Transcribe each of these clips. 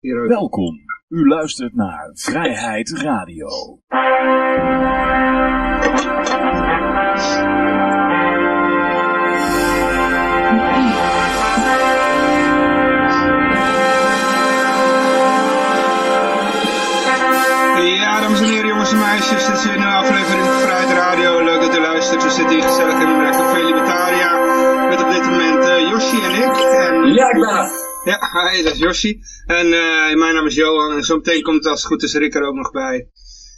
Welkom. U luistert naar Vrijheid Radio. Ja, dames en heren, jongens en meisjes, dit is weer een nieuwe aflevering van Vrijheid Radio. Leuk dat u luistert. We zitten hier gezellig in een café Libertaria met op dit moment uh, Yoshi en ik. En, Ja, ik ben er. Ja, hi, dat is Yoshi. En uh, mijn naam is Johan en zo meteen komt als het goed is Rick er ook nog bij.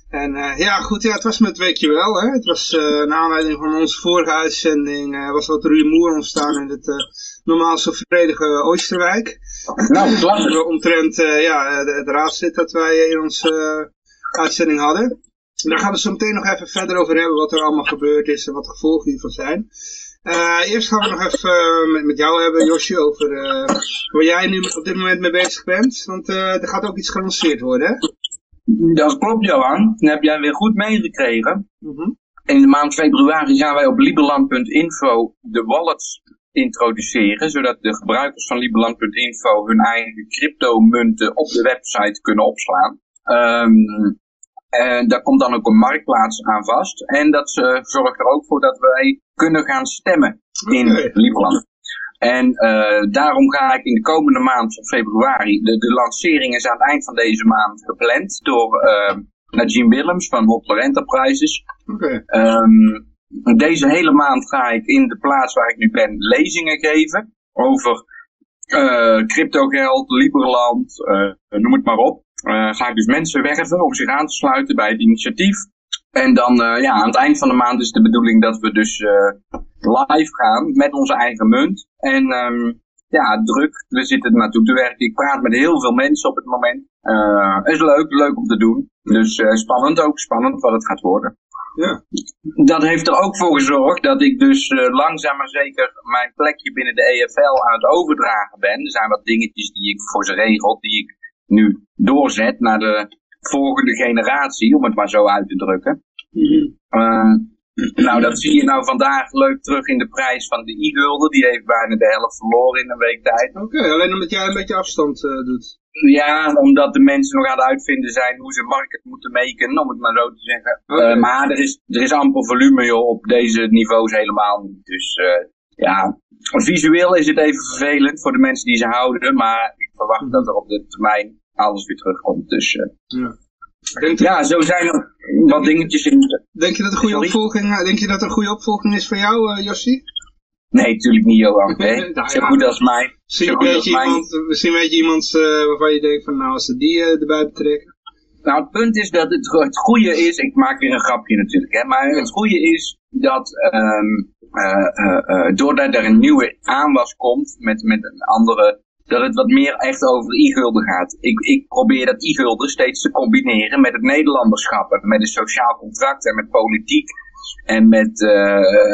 En uh, ja, goed, ja, het was met weekje wel. Hè. Het was uh, naar aanleiding van onze vorige uitzending was wat rumoer ontstaan in het normaal zo vredige Oosterwijk. Nou, klasse. Omtrent ja, het raadslid dat wij in onze uitzending hadden. Daar gaan we zo meteen nog even verder over hebben wat er allemaal gebeurd is en wat de gevolgen hiervan zijn. Uh, eerst gaan we nog even uh, met, met jou hebben, Josje, over uh, waar jij nu op dit moment mee bezig bent. Want er gaat ook iets gelanceerd worden, hè? Dat klopt, Johan. Dat heb jij weer goed meegekregen. Mm -hmm. In de maand februari gaan wij op liberland.info de wallets introduceren, zodat de gebruikers van liberland.info hun eigen cryptomunten op de website kunnen opslaan. Um, en daar komt dan ook een marktplaats aan vast. En dat zorgt er ook voor dat wij kunnen gaan stemmen in Okay. Lieberland. En uh, daarom ga ik in de komende maand van februari, de, de lancering is aan het eind van deze maand gepland door uh, Najim Willems van Hopler Enterprises. Okay. Um, deze hele maand ga ik in de plaats waar ik nu ben lezingen geven over uh, cryptogeld, Liberland, noem het maar op. Uh, ga ik dus mensen werven om zich aan te sluiten bij het initiatief. En dan uh, ja, aan het eind van de maand is de bedoeling dat we dus uh, live gaan met onze eigen munt. En um, ja, druk, we zitten er naartoe te werken. Ik praat met heel veel mensen op het moment. is leuk, leuk om te doen. Dus spannend ook, spannend wat het gaat worden. Ja. Dat heeft er ook voor gezorgd dat ik dus langzaam maar zeker mijn plekje binnen de EFL aan het overdragen ben. Er zijn wat dingetjes die ik voor ze regel, die ik nu doorzet naar de volgende generatie, om het maar zo uit te drukken. Mm -hmm. uh, nou, dat zie je nou vandaag leuk terug in de prijs van de e-gulden. Die heeft bijna de helft verloren in een week tijd. Oké, okay, alleen omdat jij een beetje afstand uh, doet. Ja, omdat de mensen nog aan het uitvinden zijn hoe ze market moeten maken, om het maar zo te zeggen. Okay. Uh, maar er is, er is amper volume joh, op deze niveaus helemaal niet. Dus uh, ja, visueel is het even vervelend voor de mensen die ze houden. Maar ik verwacht dat er op de termijn alles weer terugkomt. Dus uh, ja. Denk ja, zo zijn er wat dingetjes in. Denk je dat een goede Sorry? opvolging, denk je dat er een goede opvolging is voor jou, uh, Jossie? Nee, natuurlijk niet, Johan. Nee. Nou, zo goed als mij. Misschien weet je iemand, misschien weet je iemand uh, waarvan je denkt van nou als ze die uh, erbij betrekken. Nou, het punt is dat het, het goede is, ik maak weer een grapje natuurlijk, hè, maar het goede is dat um, uh, doordat er een nieuwe aanwas komt met, met een andere dat het wat meer echt over e-gulden gaat. Ik, ik probeer dat e-gulden steeds te combineren met het Nederlanderschap. En met een sociaal contract en met politiek. En met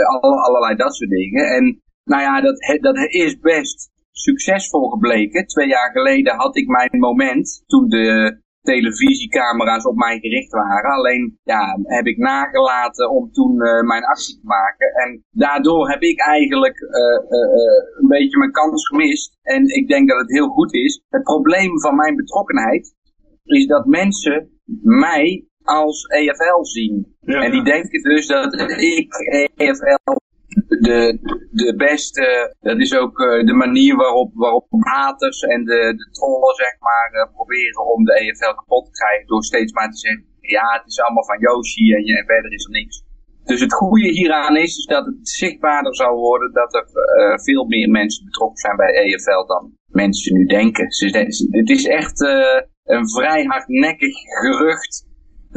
alle, allerlei dat soort dingen. En nou ja, dat, dat is best succesvol gebleken. Twee jaar geleden had ik mijn moment toen de televisiecamera's op mij gericht waren. Alleen ja, heb ik nagelaten om toen uh, mijn actie te maken. En daardoor heb ik eigenlijk uh, uh, een beetje mijn kans gemist. En ik denk dat het heel goed is. Het probleem van mijn betrokkenheid is dat mensen mij als EFL zien. Ja. En die denken dus dat ik EFL de, de beste, dat is ook uh, de manier waarop, waarop haters en de, de trollen zeg maar uh, proberen om de EFL kapot te krijgen door steeds maar te zeggen, ja het is allemaal van Yoshi en, en verder is er niks. Dus het goede hieraan is, dat het zichtbaarder zal worden dat er uh, veel meer mensen betrokken zijn bij EFL dan mensen nu denken. Dus het is echt een vrij hardnekkig gerucht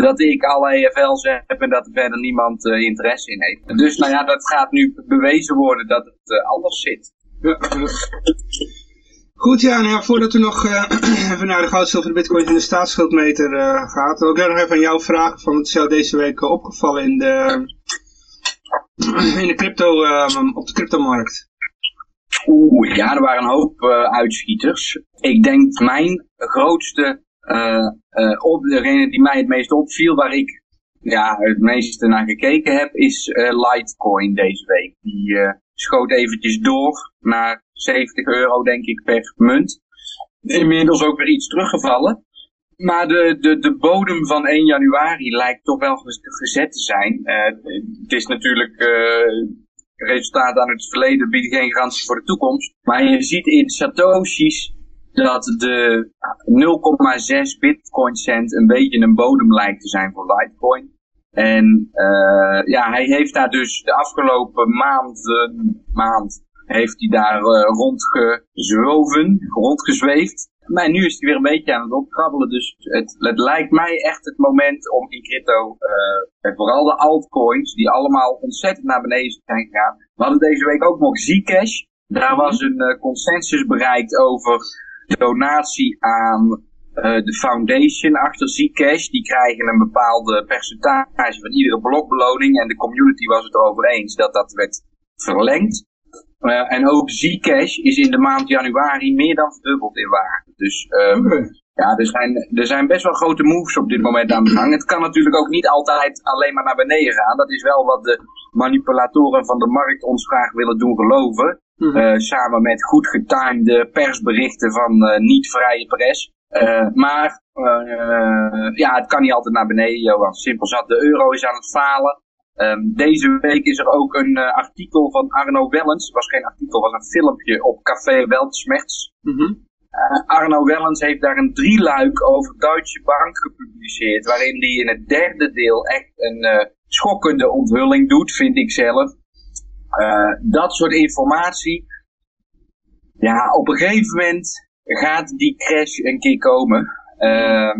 dat ik alle EFL's heb en dat er verder niemand uh, interesse in heeft. Dus nou ja, dat gaat nu bewezen worden dat het uh, anders zit. Ja, ja. Goed, ja, nou ja, voordat we nog uh, even naar de goud, zilver, de bitcoin en de staatsschuldmeter gaat, wil ik nog even aan jou vragen van wat is jou deze week opgevallen in de, in de crypto, op de cryptomarkt? Oeh, ja, er waren een hoop uitschieters. Ik denk mijn grootste uh, uh, op, degene die mij het meest opviel, waar ik ja, het meeste naar gekeken heb, is uh, Litecoin deze week. Die schoot eventjes door naar 70 euro denk ik per munt. inmiddels ook weer iets teruggevallen. Maar de, de, de bodem van 1 januari lijkt toch wel gezet te zijn. het is natuurlijk resultaten aan het verleden bieden geen garantie voor de toekomst. Maar je ziet in Satoshi's dat de 0,6 bitcoin cent een beetje een bodem lijkt te zijn voor Litecoin. En uh, ja, hij heeft daar dus de afgelopen maand, maand heeft hij daar uh, rondgezwoven, rondgezweefd. Maar nu is hij weer een beetje aan het opkrabbelen. Dus het, het lijkt mij echt het moment om in crypto, uh, vooral de altcoins, die allemaal ontzettend naar beneden zijn gegaan. We hadden deze week ook nog Zcash. Daar was een consensus bereikt over donatie aan uh, de foundation achter Zcash. Die krijgen een bepaalde percentage van iedere blokbeloning. En de community was het erover eens dat dat werd verlengd. Uh, en ook Zcash is in de maand januari meer dan verdubbeld in waarde. Dus uh, ja, er zijn, er zijn best wel grote moves op dit moment aan de gang. Het kan natuurlijk ook niet altijd alleen maar naar beneden gaan. Dat is wel wat de manipulatoren van de markt ons graag willen doen geloven. Uh, samen met goed getimede persberichten van uh, niet-vrije pers. Uh, maar ja, het kan niet altijd naar beneden, Johan. Simpel zat, de euro is aan het falen. Um, deze week is er ook een artikel van Arno Wellens. Het was geen artikel, het was een filmpje op Café Weltsmerts. Mm -hmm. Arno Wellens heeft daar een drieluik over Deutsche Bank gepubliceerd. Waarin hij in het derde deel echt een schokkende onthulling doet, vind ik zelf. Uh, dat soort informatie. Ja, op een gegeven moment gaat die crash een keer komen. Uh,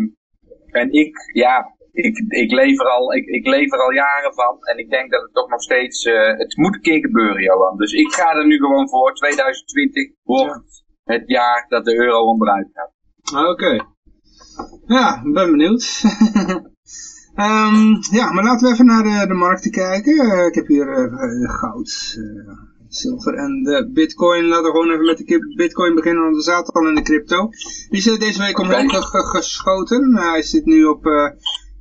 en ik, ja, ik, ik, leef er al, ik, ik leef er al jaren van. En ik denk dat het toch nog steeds, uh, het moet een keer gebeuren, Johan. Dus ik ga er nu gewoon voor. 2020 wordt het jaar dat de euro onderuit gaat. Oké. Ja, ben benieuwd. Um, ja, maar laten we even naar de, de markten kijken. Uh, ik heb hier uh, goud, uh, zilver en de bitcoin. Laten we gewoon even met de bitcoin beginnen, want we zaten al in de crypto. Die is deze week omhoog geschoten. hij zit nu op,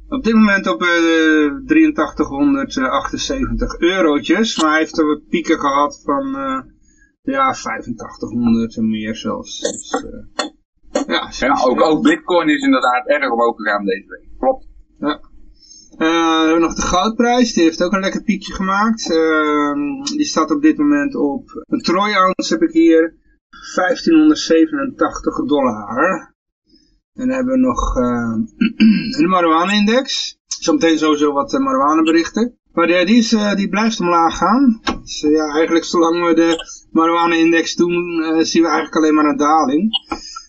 op dit moment op 8378 eurotjes. Maar hij heeft er pieken gehad van ja, 8500 en meer zelfs. Dus, ja, ja ook, ook bitcoin is inderdaad erg omhoog gegaan deze week. Klopt. Ja. Uh, we hebben nog de goudprijs, die heeft ook een lekker piekje gemaakt. Uh, die staat op dit moment op, een troy ounce heb ik hier, 1587 dollar. En dan hebben we nog de marijuana-index. Zometeen sowieso wat uh, marijuana berichten. Maar die, die, is, uh, die blijft omlaag gaan. Dus ja, eigenlijk zolang we de marijuana-index doen, zien we eigenlijk alleen maar een daling.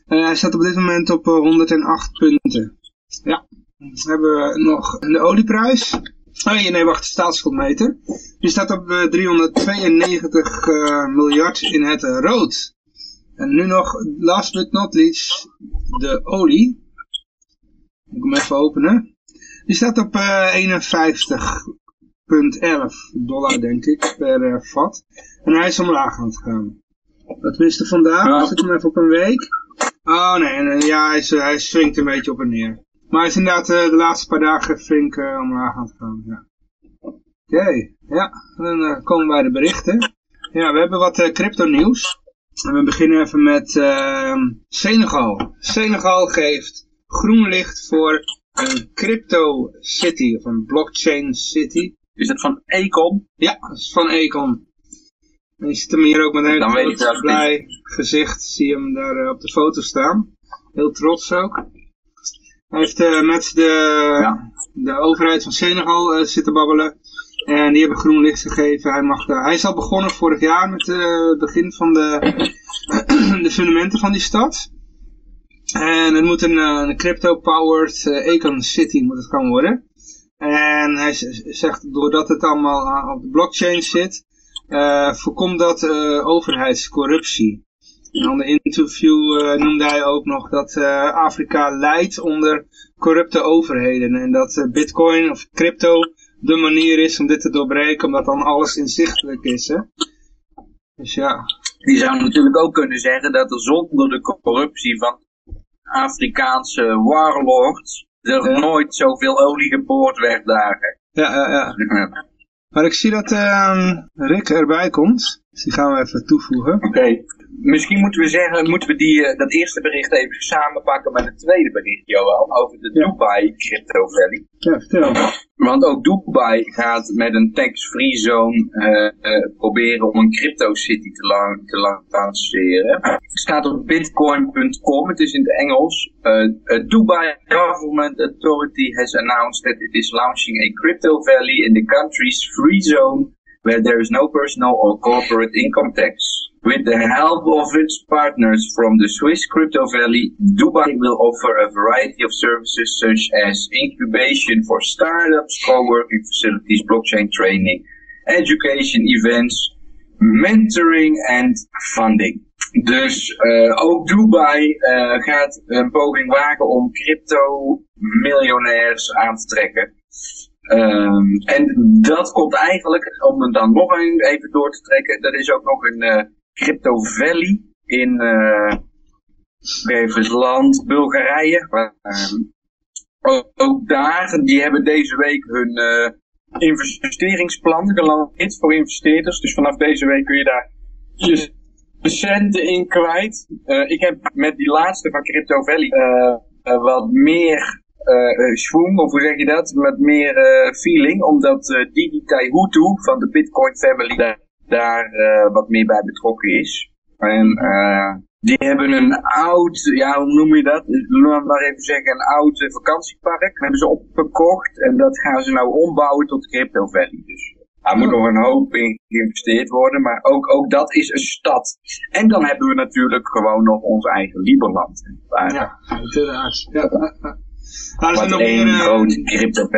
hij staat op dit moment op 108 punten. Ja, hebben we nog de olieprijs. Oh nee, wacht, de staatsschuldmeter. Die staat op 392 uh, eh, miljard in het rood. En nu nog, last but not least, de olie. Ik hem even openen. Die staat op uh, 51,11 dollar, denk ik, per vat. En hij is omlaag aan het gaan. Dat wist vandaag, ja. zit hem even op een week. Oh nee, ja, hij, hij swingt een beetje op en neer. Maar hij is inderdaad uh, de laatste paar dagen flink uh, omlaag aan het gaan. Ja. Oké, okay. ja, dan uh, komen wij de berichten. Ja, we hebben wat crypto nieuws. En we beginnen even met ehm, Senegal. Senegal geeft groen licht voor een crypto city, of een blockchain city. Is dat van Econ? Ja, dat is van Econ. En je ziet hem hier ook met een heel blij gezicht, zie je hem daar op de foto staan. Heel trots ook. Hij heeft uh, met de, ja. de overheid van Senegal uh, zitten babbelen. En die hebben groen licht gegeven. Hij, mag, uh, hij is al begonnen vorig jaar met het begin van de, de fundamenten van die stad. En het moet een, een crypto-powered Econ City moet het gaan worden. En hij zegt, doordat het allemaal op de blockchain zit, voorkomt dat overheidscorruptie. In een ander interview uh, noemde hij ook nog dat uh, Afrika leidt onder corrupte overheden. En dat uh, bitcoin of crypto de manier is om dit te doorbreken, omdat dan alles inzichtelijk is. Hè? Dus ja. Je zou natuurlijk ook kunnen zeggen dat er zonder de corruptie van Afrikaanse warlords er ja. nooit zoveel olie geboord werd daar. Ja, ja, ja. Maar ik zie dat uh, Rick erbij komt. Dus die gaan we even toevoegen. Oké. Misschien moeten we zeggen, moeten we die, eh, dat eerste bericht even samenpakken met het tweede bericht, Johan, over de Ja. Dubai Crypto Valley. Ja, vertel. Want ook Dubai gaat met een tax-free zone eh, eh, proberen om een crypto city te, te lan- lanceren. Het staat op bitcoin.com, het is in het Engels. Eh, Dubai Government Authority has announced that it is launching a crypto valley in the country's free zone where there is no personal or corporate income tax. With the help of its partners from the Swiss Crypto Valley, Dubai will offer a variety of services such as incubation for startups, co-working facilities, blockchain training, education events, mentoring and funding. Dus eh, ook Dubai eh, gaat een poging wagen om crypto-miljonairs aan te trekken. Ehm, en dat komt eigenlijk, om het dan nog even door te trekken, er is ook nog een eh, Crypto Valley in eh, even het land Bulgarije. Ehm, ook, daar, die hebben deze week hun eh, investeringsplan gelanceerd voor investeerders. Dus vanaf deze week kun je daar je centen in kwijt. Eh, ik heb met die laatste van Crypto Valley eh, eh, wat meer eh eh, schwung, of hoe zeg je dat? Met meer eh, feeling, omdat uh, Didi Hutu van de Bitcoin Family daar, eh, wat meer bij betrokken is. En eh, die hebben een oud, ja hoe noem je dat? Laat maar even zeggen, een oud vakantiepark. hebben ze opgekocht en dat gaan ze nou ombouwen tot Crypto Valley. Dus daar moet nog een hoop in geïnvesteerd worden, maar ook, ook dat is een stad. En dan hebben we natuurlijk gewoon nog ons eigen Liberland. Waar, Ja, uiteraard. Ja. Nou, er, zijn nog meer, eh, groot Crypto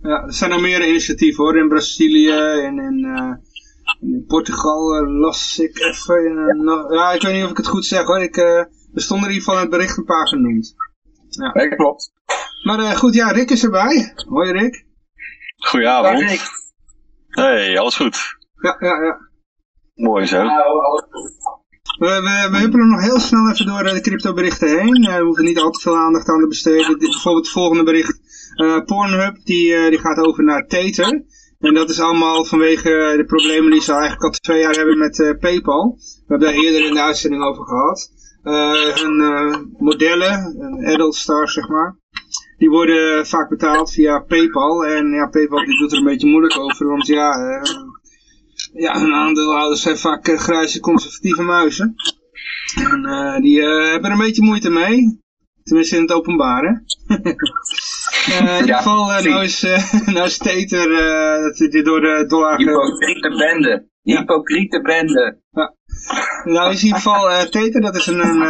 ja, er zijn nog meer initiatieven hoor. In Brazilië en in, in Portugal eh, las ik even. in een- nog- ja, ik weet niet of ik het goed zeg hoor. Ik, eh, er stonden in ieder geval in het bericht een paar genoemd. Ja, klopt. Maar eh, goed, ja, Rick is erbij. Hoi Rick. Goedenavond. Dag, Rick. Hey, alles goed? Ja, ja, ja. Mooi zo. Nou, alles goed. We, we, we huppelen nog heel snel even door de cryptoberichten heen. Eh, we hoeven niet al te veel aandacht aan te besteden. Dit, bijvoorbeeld het volgende bericht. eh, Pornhub, die, eh, die gaat over naar Tether. En dat is allemaal vanwege de problemen die ze eigenlijk al twee jaar hebben met eh, Paypal. We hebben daar eerder in de uitzending over gehad. Eh, hun eh, modellen, een Edelstars zeg maar, die worden vaak betaald via Paypal. En ja, Paypal die doet er een beetje moeilijk over, want ja, ja hun aandeelhouders zijn vaak grijze conservatieve muizen. En die hebben er een beetje moeite mee. Tenminste in het openbaar. Eh, in ieder Ja, geval, eh, nou, is, eh, nou is Tether eh, dat die door de dollar... Hypocriete bende. Hypocriete bende. Nou is in ieder geval eh, Tether, dat is een, een,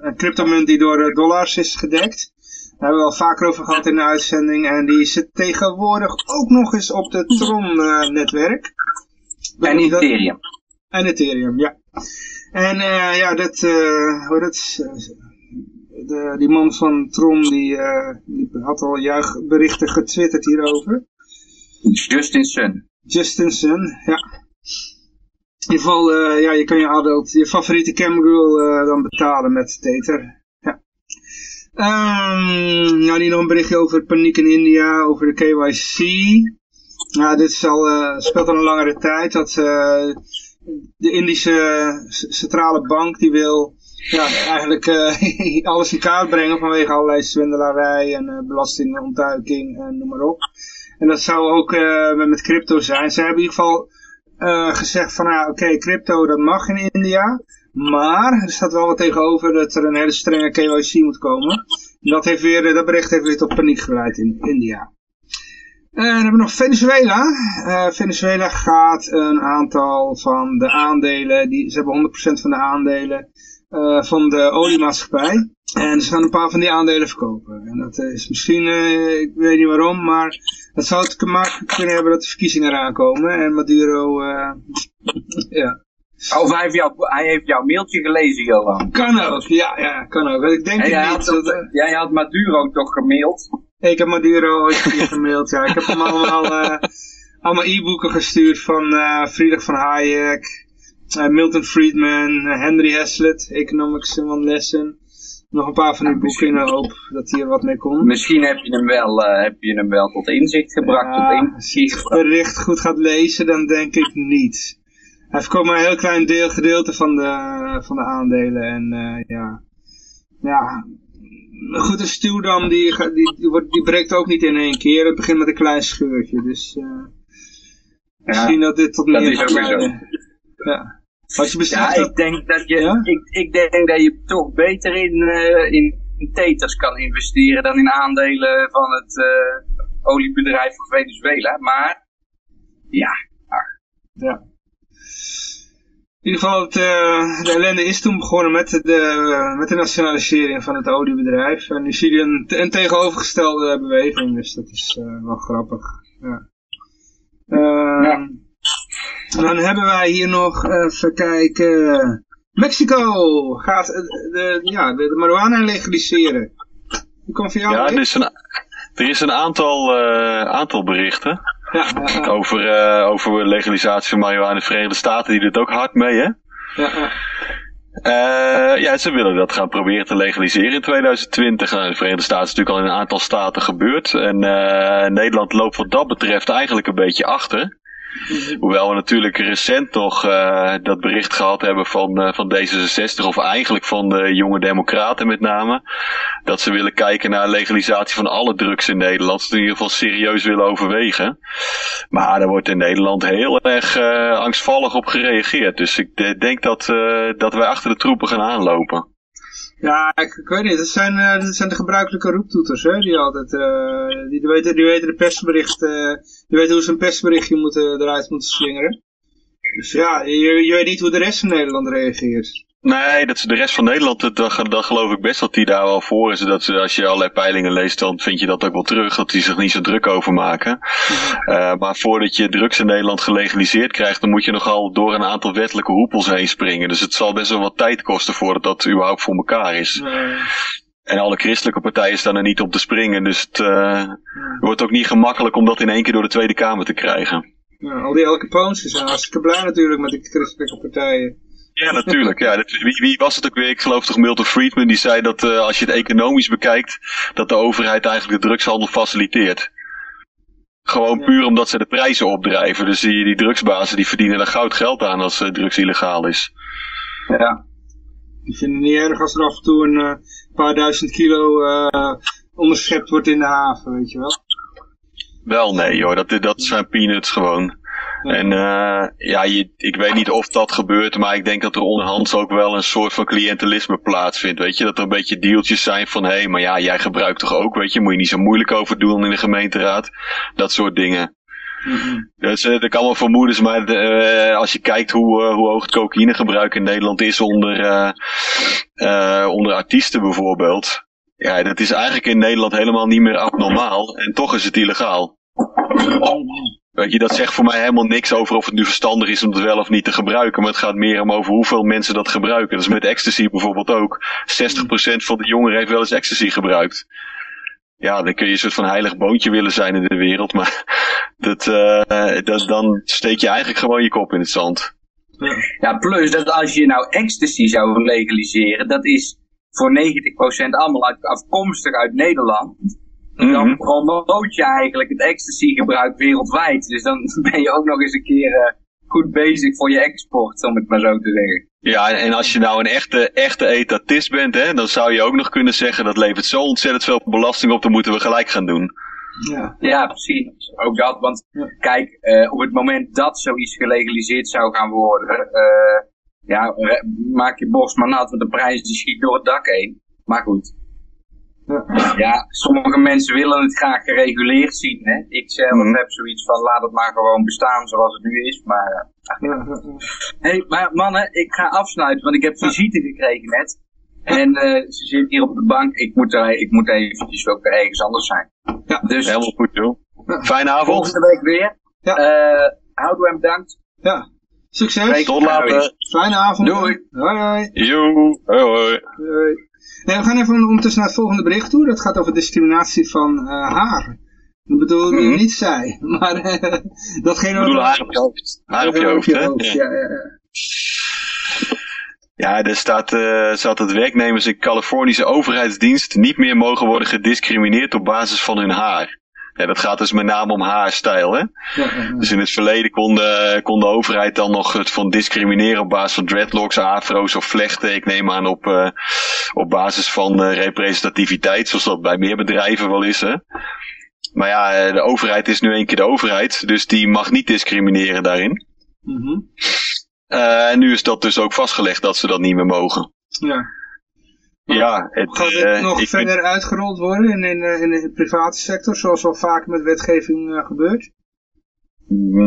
een cryptomunt die door dollars is gedekt. Daar hebben we al vaker over gehad in de uitzending. En die zit tegenwoordig ook nog eens op de Tron-netwerk. En Ethereum. En Ethereum, ja. En eh, ja, dat, eh hoe dat, de, die man van Tron, die, eh, die had al juichberichten getwitterd hierover. Justin Sun. Justin Sun, ja. In ieder geval, eh, ja, je kan je adult, je favoriete camgirl eh, dan betalen met Tether. Ja. Ehm nou, die nog een berichtje over paniek in India, over de KYC. Nou, dit is al, speelt al een langere tijd. Dat de Indische centrale bank, die wil ja, eigenlijk eh, alles in kaart brengen vanwege allerlei zwendelarij en eh, belastingontduiking en noem maar op. En dat zou ook eh, met, crypto zijn. Ze hebben in ieder geval gezegd van, nou, oké, crypto dat mag in India. Maar er staat wel wat tegenover dat er een hele strenge KYC moet komen. En dat, heeft weer, dat bericht heeft weer tot paniek geleid in India. En dan hebben we nog Venezuela. Venezuela gaat een aantal van de aandelen, die, ze hebben 100% van de aandelen eh, van de oliemaatschappij. En ze gaan een paar van die aandelen verkopen. En dat is misschien, eh, ik weet niet waarom, maar het zou het te maken kunnen hebben dat de verkiezingen eraan komen. En Maduro, eh, ja. Of hij heeft, jou, hij heeft jouw mailtje gelezen, Johan. Kan ook, ja, ja, kan ook. Ik denk En jij, had niet. toch- dat, jij had Maduro toch gemaild? Ik heb Maduro ooit gemaild, ja. Ik heb hem allemaal, allemaal e-boeken gestuurd van Friedrich van Hayek, Milton Friedman, eh, Henry Hazlitt, Economics in One Lesson. Nog een paar van die boeken in de hoop dat hij er wat mee kon. Misschien heb je hem wel, eh, heb je hem wel tot inzicht gebracht. Ja, tot als je inzicht het bericht goed gaat lezen, dan denk ik niet. Hij verkoopt maar een heel klein deel, gedeelte van de, van de aandelen. En ja, ja, goed, een stuwdam die, die, die, wordt, die breekt ook niet in één keer. Het begint met een klein scheurtje. Dus uh, misschien dat dit tot dat meer weer zo. Ja. Als je Ja, ik denk dat je, Ja? ik, ik denk dat je toch beter in, eh, in, in teters kan investeren dan in aandelen van het eh, oliebedrijf van Venezuela. Maar ja, Ja. In ieder geval, het, eh, de ellende is toen begonnen met de, met de nationalisering van het oliebedrijf. En nu zie je een, een tegenovergestelde beweging, dus dat is wel grappig. Ja. Ehm, Ja. En dan hebben wij hier nog, even kijken, Mexico gaat eh, de, ja, de, de marijuana legaliseren. Die komt van jou, Ja, er is een, er is een aantal, eh, aantal berichten Ja, ja, ja, over, eh, over legalisatie van marihuana in de Verenigde Staten. Die doet ook hard mee, hè? ja, ja. Ja, ze willen dat gaan proberen te legaliseren in 2020. Nou, in de Verenigde Staten is natuurlijk al in een aantal staten gebeurd. En Nederland loopt wat dat betreft eigenlijk een beetje achter. Hoewel we natuurlijk recent nog eh, dat bericht gehad hebben van, eh, van D66, of eigenlijk van de jonge democraten met name. Dat ze willen kijken naar legalisatie van alle drugs in Nederland. Ze in ieder geval serieus willen overwegen. Maar daar wordt in Nederland heel erg eh, angstvallig op gereageerd. Dus ik denk dat, dat wij achter de troepen gaan aanlopen. Ja, ik, weet niet. Dat zijn, eh, dat zijn de gebruikelijke roeptoeters, hè, die altijd, eh, die, weten, die weten de persbericht, eh, die weten hoe ze een persberichtje moeten, eruit moeten slingeren. Dus ja, je, je weet niet hoe de rest van Nederland reageert. Nee, dat is de rest van Nederland, dat, geloof ik best dat die daar wel voor is. Dat ze, als je allerlei peilingen leest, dan vind je dat ook wel terug. Dat die zich niet zo druk over maken. Eh, maar voordat je drugs in Nederland gelegaliseerd krijgt, dan moet je nogal door een aantal wettelijke hoepels heen springen. Dus het zal best wel wat tijd kosten voordat dat überhaupt voor elkaar is. En alle christelijke partijen staan er niet op te springen. Dus het eh, wordt ook niet gemakkelijk om dat in één keer door de Tweede Kamer te krijgen. ja, al die El Capones zijn hartstikke blij natuurlijk met die christelijke partijen. Ja, natuurlijk. Ja, dat, wie, wie was het ook weer? Ik geloof toch Milton Friedman die zei dat eh, als je het economisch bekijkt, dat de overheid eigenlijk de drugshandel faciliteert. Gewoon Ja. puur omdat ze de prijzen opdrijven. Dus die, die drugsbazen die verdienen er goud geld aan als eh, drugs illegaal is. ja. Die vinden het niet erg als er af en toe een eh, paar duizend kilo onderschept wordt in de haven, weet je wel. Wel nee hoor, dat, dat zijn peanuts gewoon. En eh, ja, je, ik weet niet of dat gebeurt, maar ik denk dat er onderhands ook wel een soort van cliëntelisme plaatsvindt. Weet je, dat er een beetje deeltjes zijn van hé, hey, maar ja, jij gebruikt toch ook, weet je, moet je niet zo moeilijk over doen in de gemeenteraad. Dat soort dingen. Mhm. Dus uh, er kan wel vermoedens, maar de, eh, als je kijkt hoe, eh, hoe hoog het cocaïnegebruik in Nederland is onder, eh, eh, onder artiesten bijvoorbeeld. Ja, dat is eigenlijk in Nederland helemaal niet meer abnormaal. En toch is het illegaal. Weet je, dat zegt voor mij helemaal niks over of het nu verstandig is om het wel of niet te gebruiken. Maar het gaat meer om over hoeveel mensen dat gebruiken. Dus met ecstasy bijvoorbeeld ook. 60% van de jongeren heeft wel eens ecstasy gebruikt. Ja, dan kun je een soort van heilig boontje willen zijn in de wereld. Maar dat, eh, dat, dan steek je eigenlijk gewoon je kop in het zand. Ja. plus dat als je nou ecstasy zou legaliseren, dat is voor 90% allemaal afkomstig uit Nederland. Dan Mhm. promoot je eigenlijk het ecstasy gebruik wereldwijd. Dus dan ben je ook nog eens een keer eh, goed bezig voor je export, om het maar zo te zeggen. Ja, en als je nou een echte, echte etatist bent, hè, dan zou je ook nog kunnen zeggen dat levert zo ontzettend veel belasting op, dan moeten we gelijk gaan doen. Ja. Ja, precies. Ook dat, want Ja. kijk, eh, op het moment dat zoiets gelegaliseerd zou gaan worden, eh, ja, maak je borst maar nat, want de prijs die schiet door het dak heen. Maar goed. Ja. Ja, sommige mensen willen het graag gereguleerd zien. Hè? Ik zelf Mhm. heb zoiets van, laat het maar gewoon bestaan zoals het nu is. Maar, eh, Ja, hey, maar mannen, ik ga afsluiten, want ik heb visite gekregen net. En eh, ze zit hier op de bank. Ik moet, er, ik moet eventjes ook weer ergens anders zijn. Ja. Dus Helemaal goed, joh. Fijne avond. volgende week weer. Ja. Eh Houdoe en bedankt. ja. Succes. Tot later. Fijne avond. Doei. Hoi hoi. Joe. Hoi hoi. Hoi. Nee, we gaan even ondertussen naar het volgende bericht toe. Dat gaat over discriminatie van eh, haar. Dat bedoel Mhm. niet zij, maar eh, datgene Ik bedoel haar op je hoofd. Haar op je hoofd, hè? Ja. Ja, ja, ja. Ja, er staat, eh staat dat werknemers in Californische overheidsdienst niet meer mogen worden gediscrimineerd op basis van hun haar. Ja, dat gaat dus met name om haarstijl. Hè? Ja, ja, ja. Dus in het verleden kon de, kon de overheid dan nog het van discrimineren op basis van dreadlocks, afro's of vlechten. Ik neem aan op, eh, op basis van eh, representativiteit, zoals dat bij meer bedrijven wel is. Hè? Maar ja, eh, de overheid is nu een keer de overheid, dus die mag niet discrimineren daarin. Mhm. En nu is dat dus ook vastgelegd dat ze dat niet meer mogen. ja. Ja, het, Gaat dit eh, nog verder uitgerold worden in, in, eh, in de private sector, zoals wel vaak met wetgeving eh, gebeurt?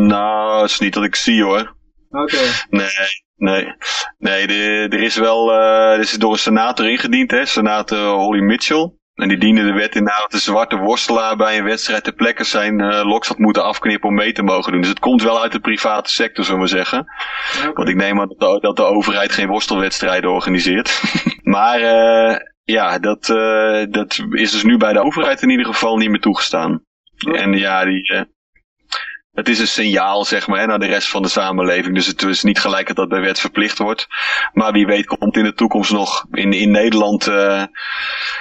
nou, dat is niet dat ik zie hoor. Oké. Nee, nee. Nee, er is wel, eh, er is door een senator ingediend, hè, senator Holly Mitchell. En die diende de wet in dat de zwarte worstelaar bij een wedstrijd ter plekke zijn eh, loks had moeten afknippen om mee te mogen doen. Dus het komt wel uit de private sector, zullen we zeggen. Want ik neem aan dat de, dat de overheid geen worstelwedstrijden organiseert. maar eh, ja, dat, eh, dat is dus nu bij de overheid in ieder geval niet meer toegestaan. En ja, die, het is een signaal, zeg maar, naar de rest van de samenleving. Dus het is niet gelijk dat dat bij wet verplicht wordt. Maar wie weet komt in de toekomst nog. In, in Nederland eh,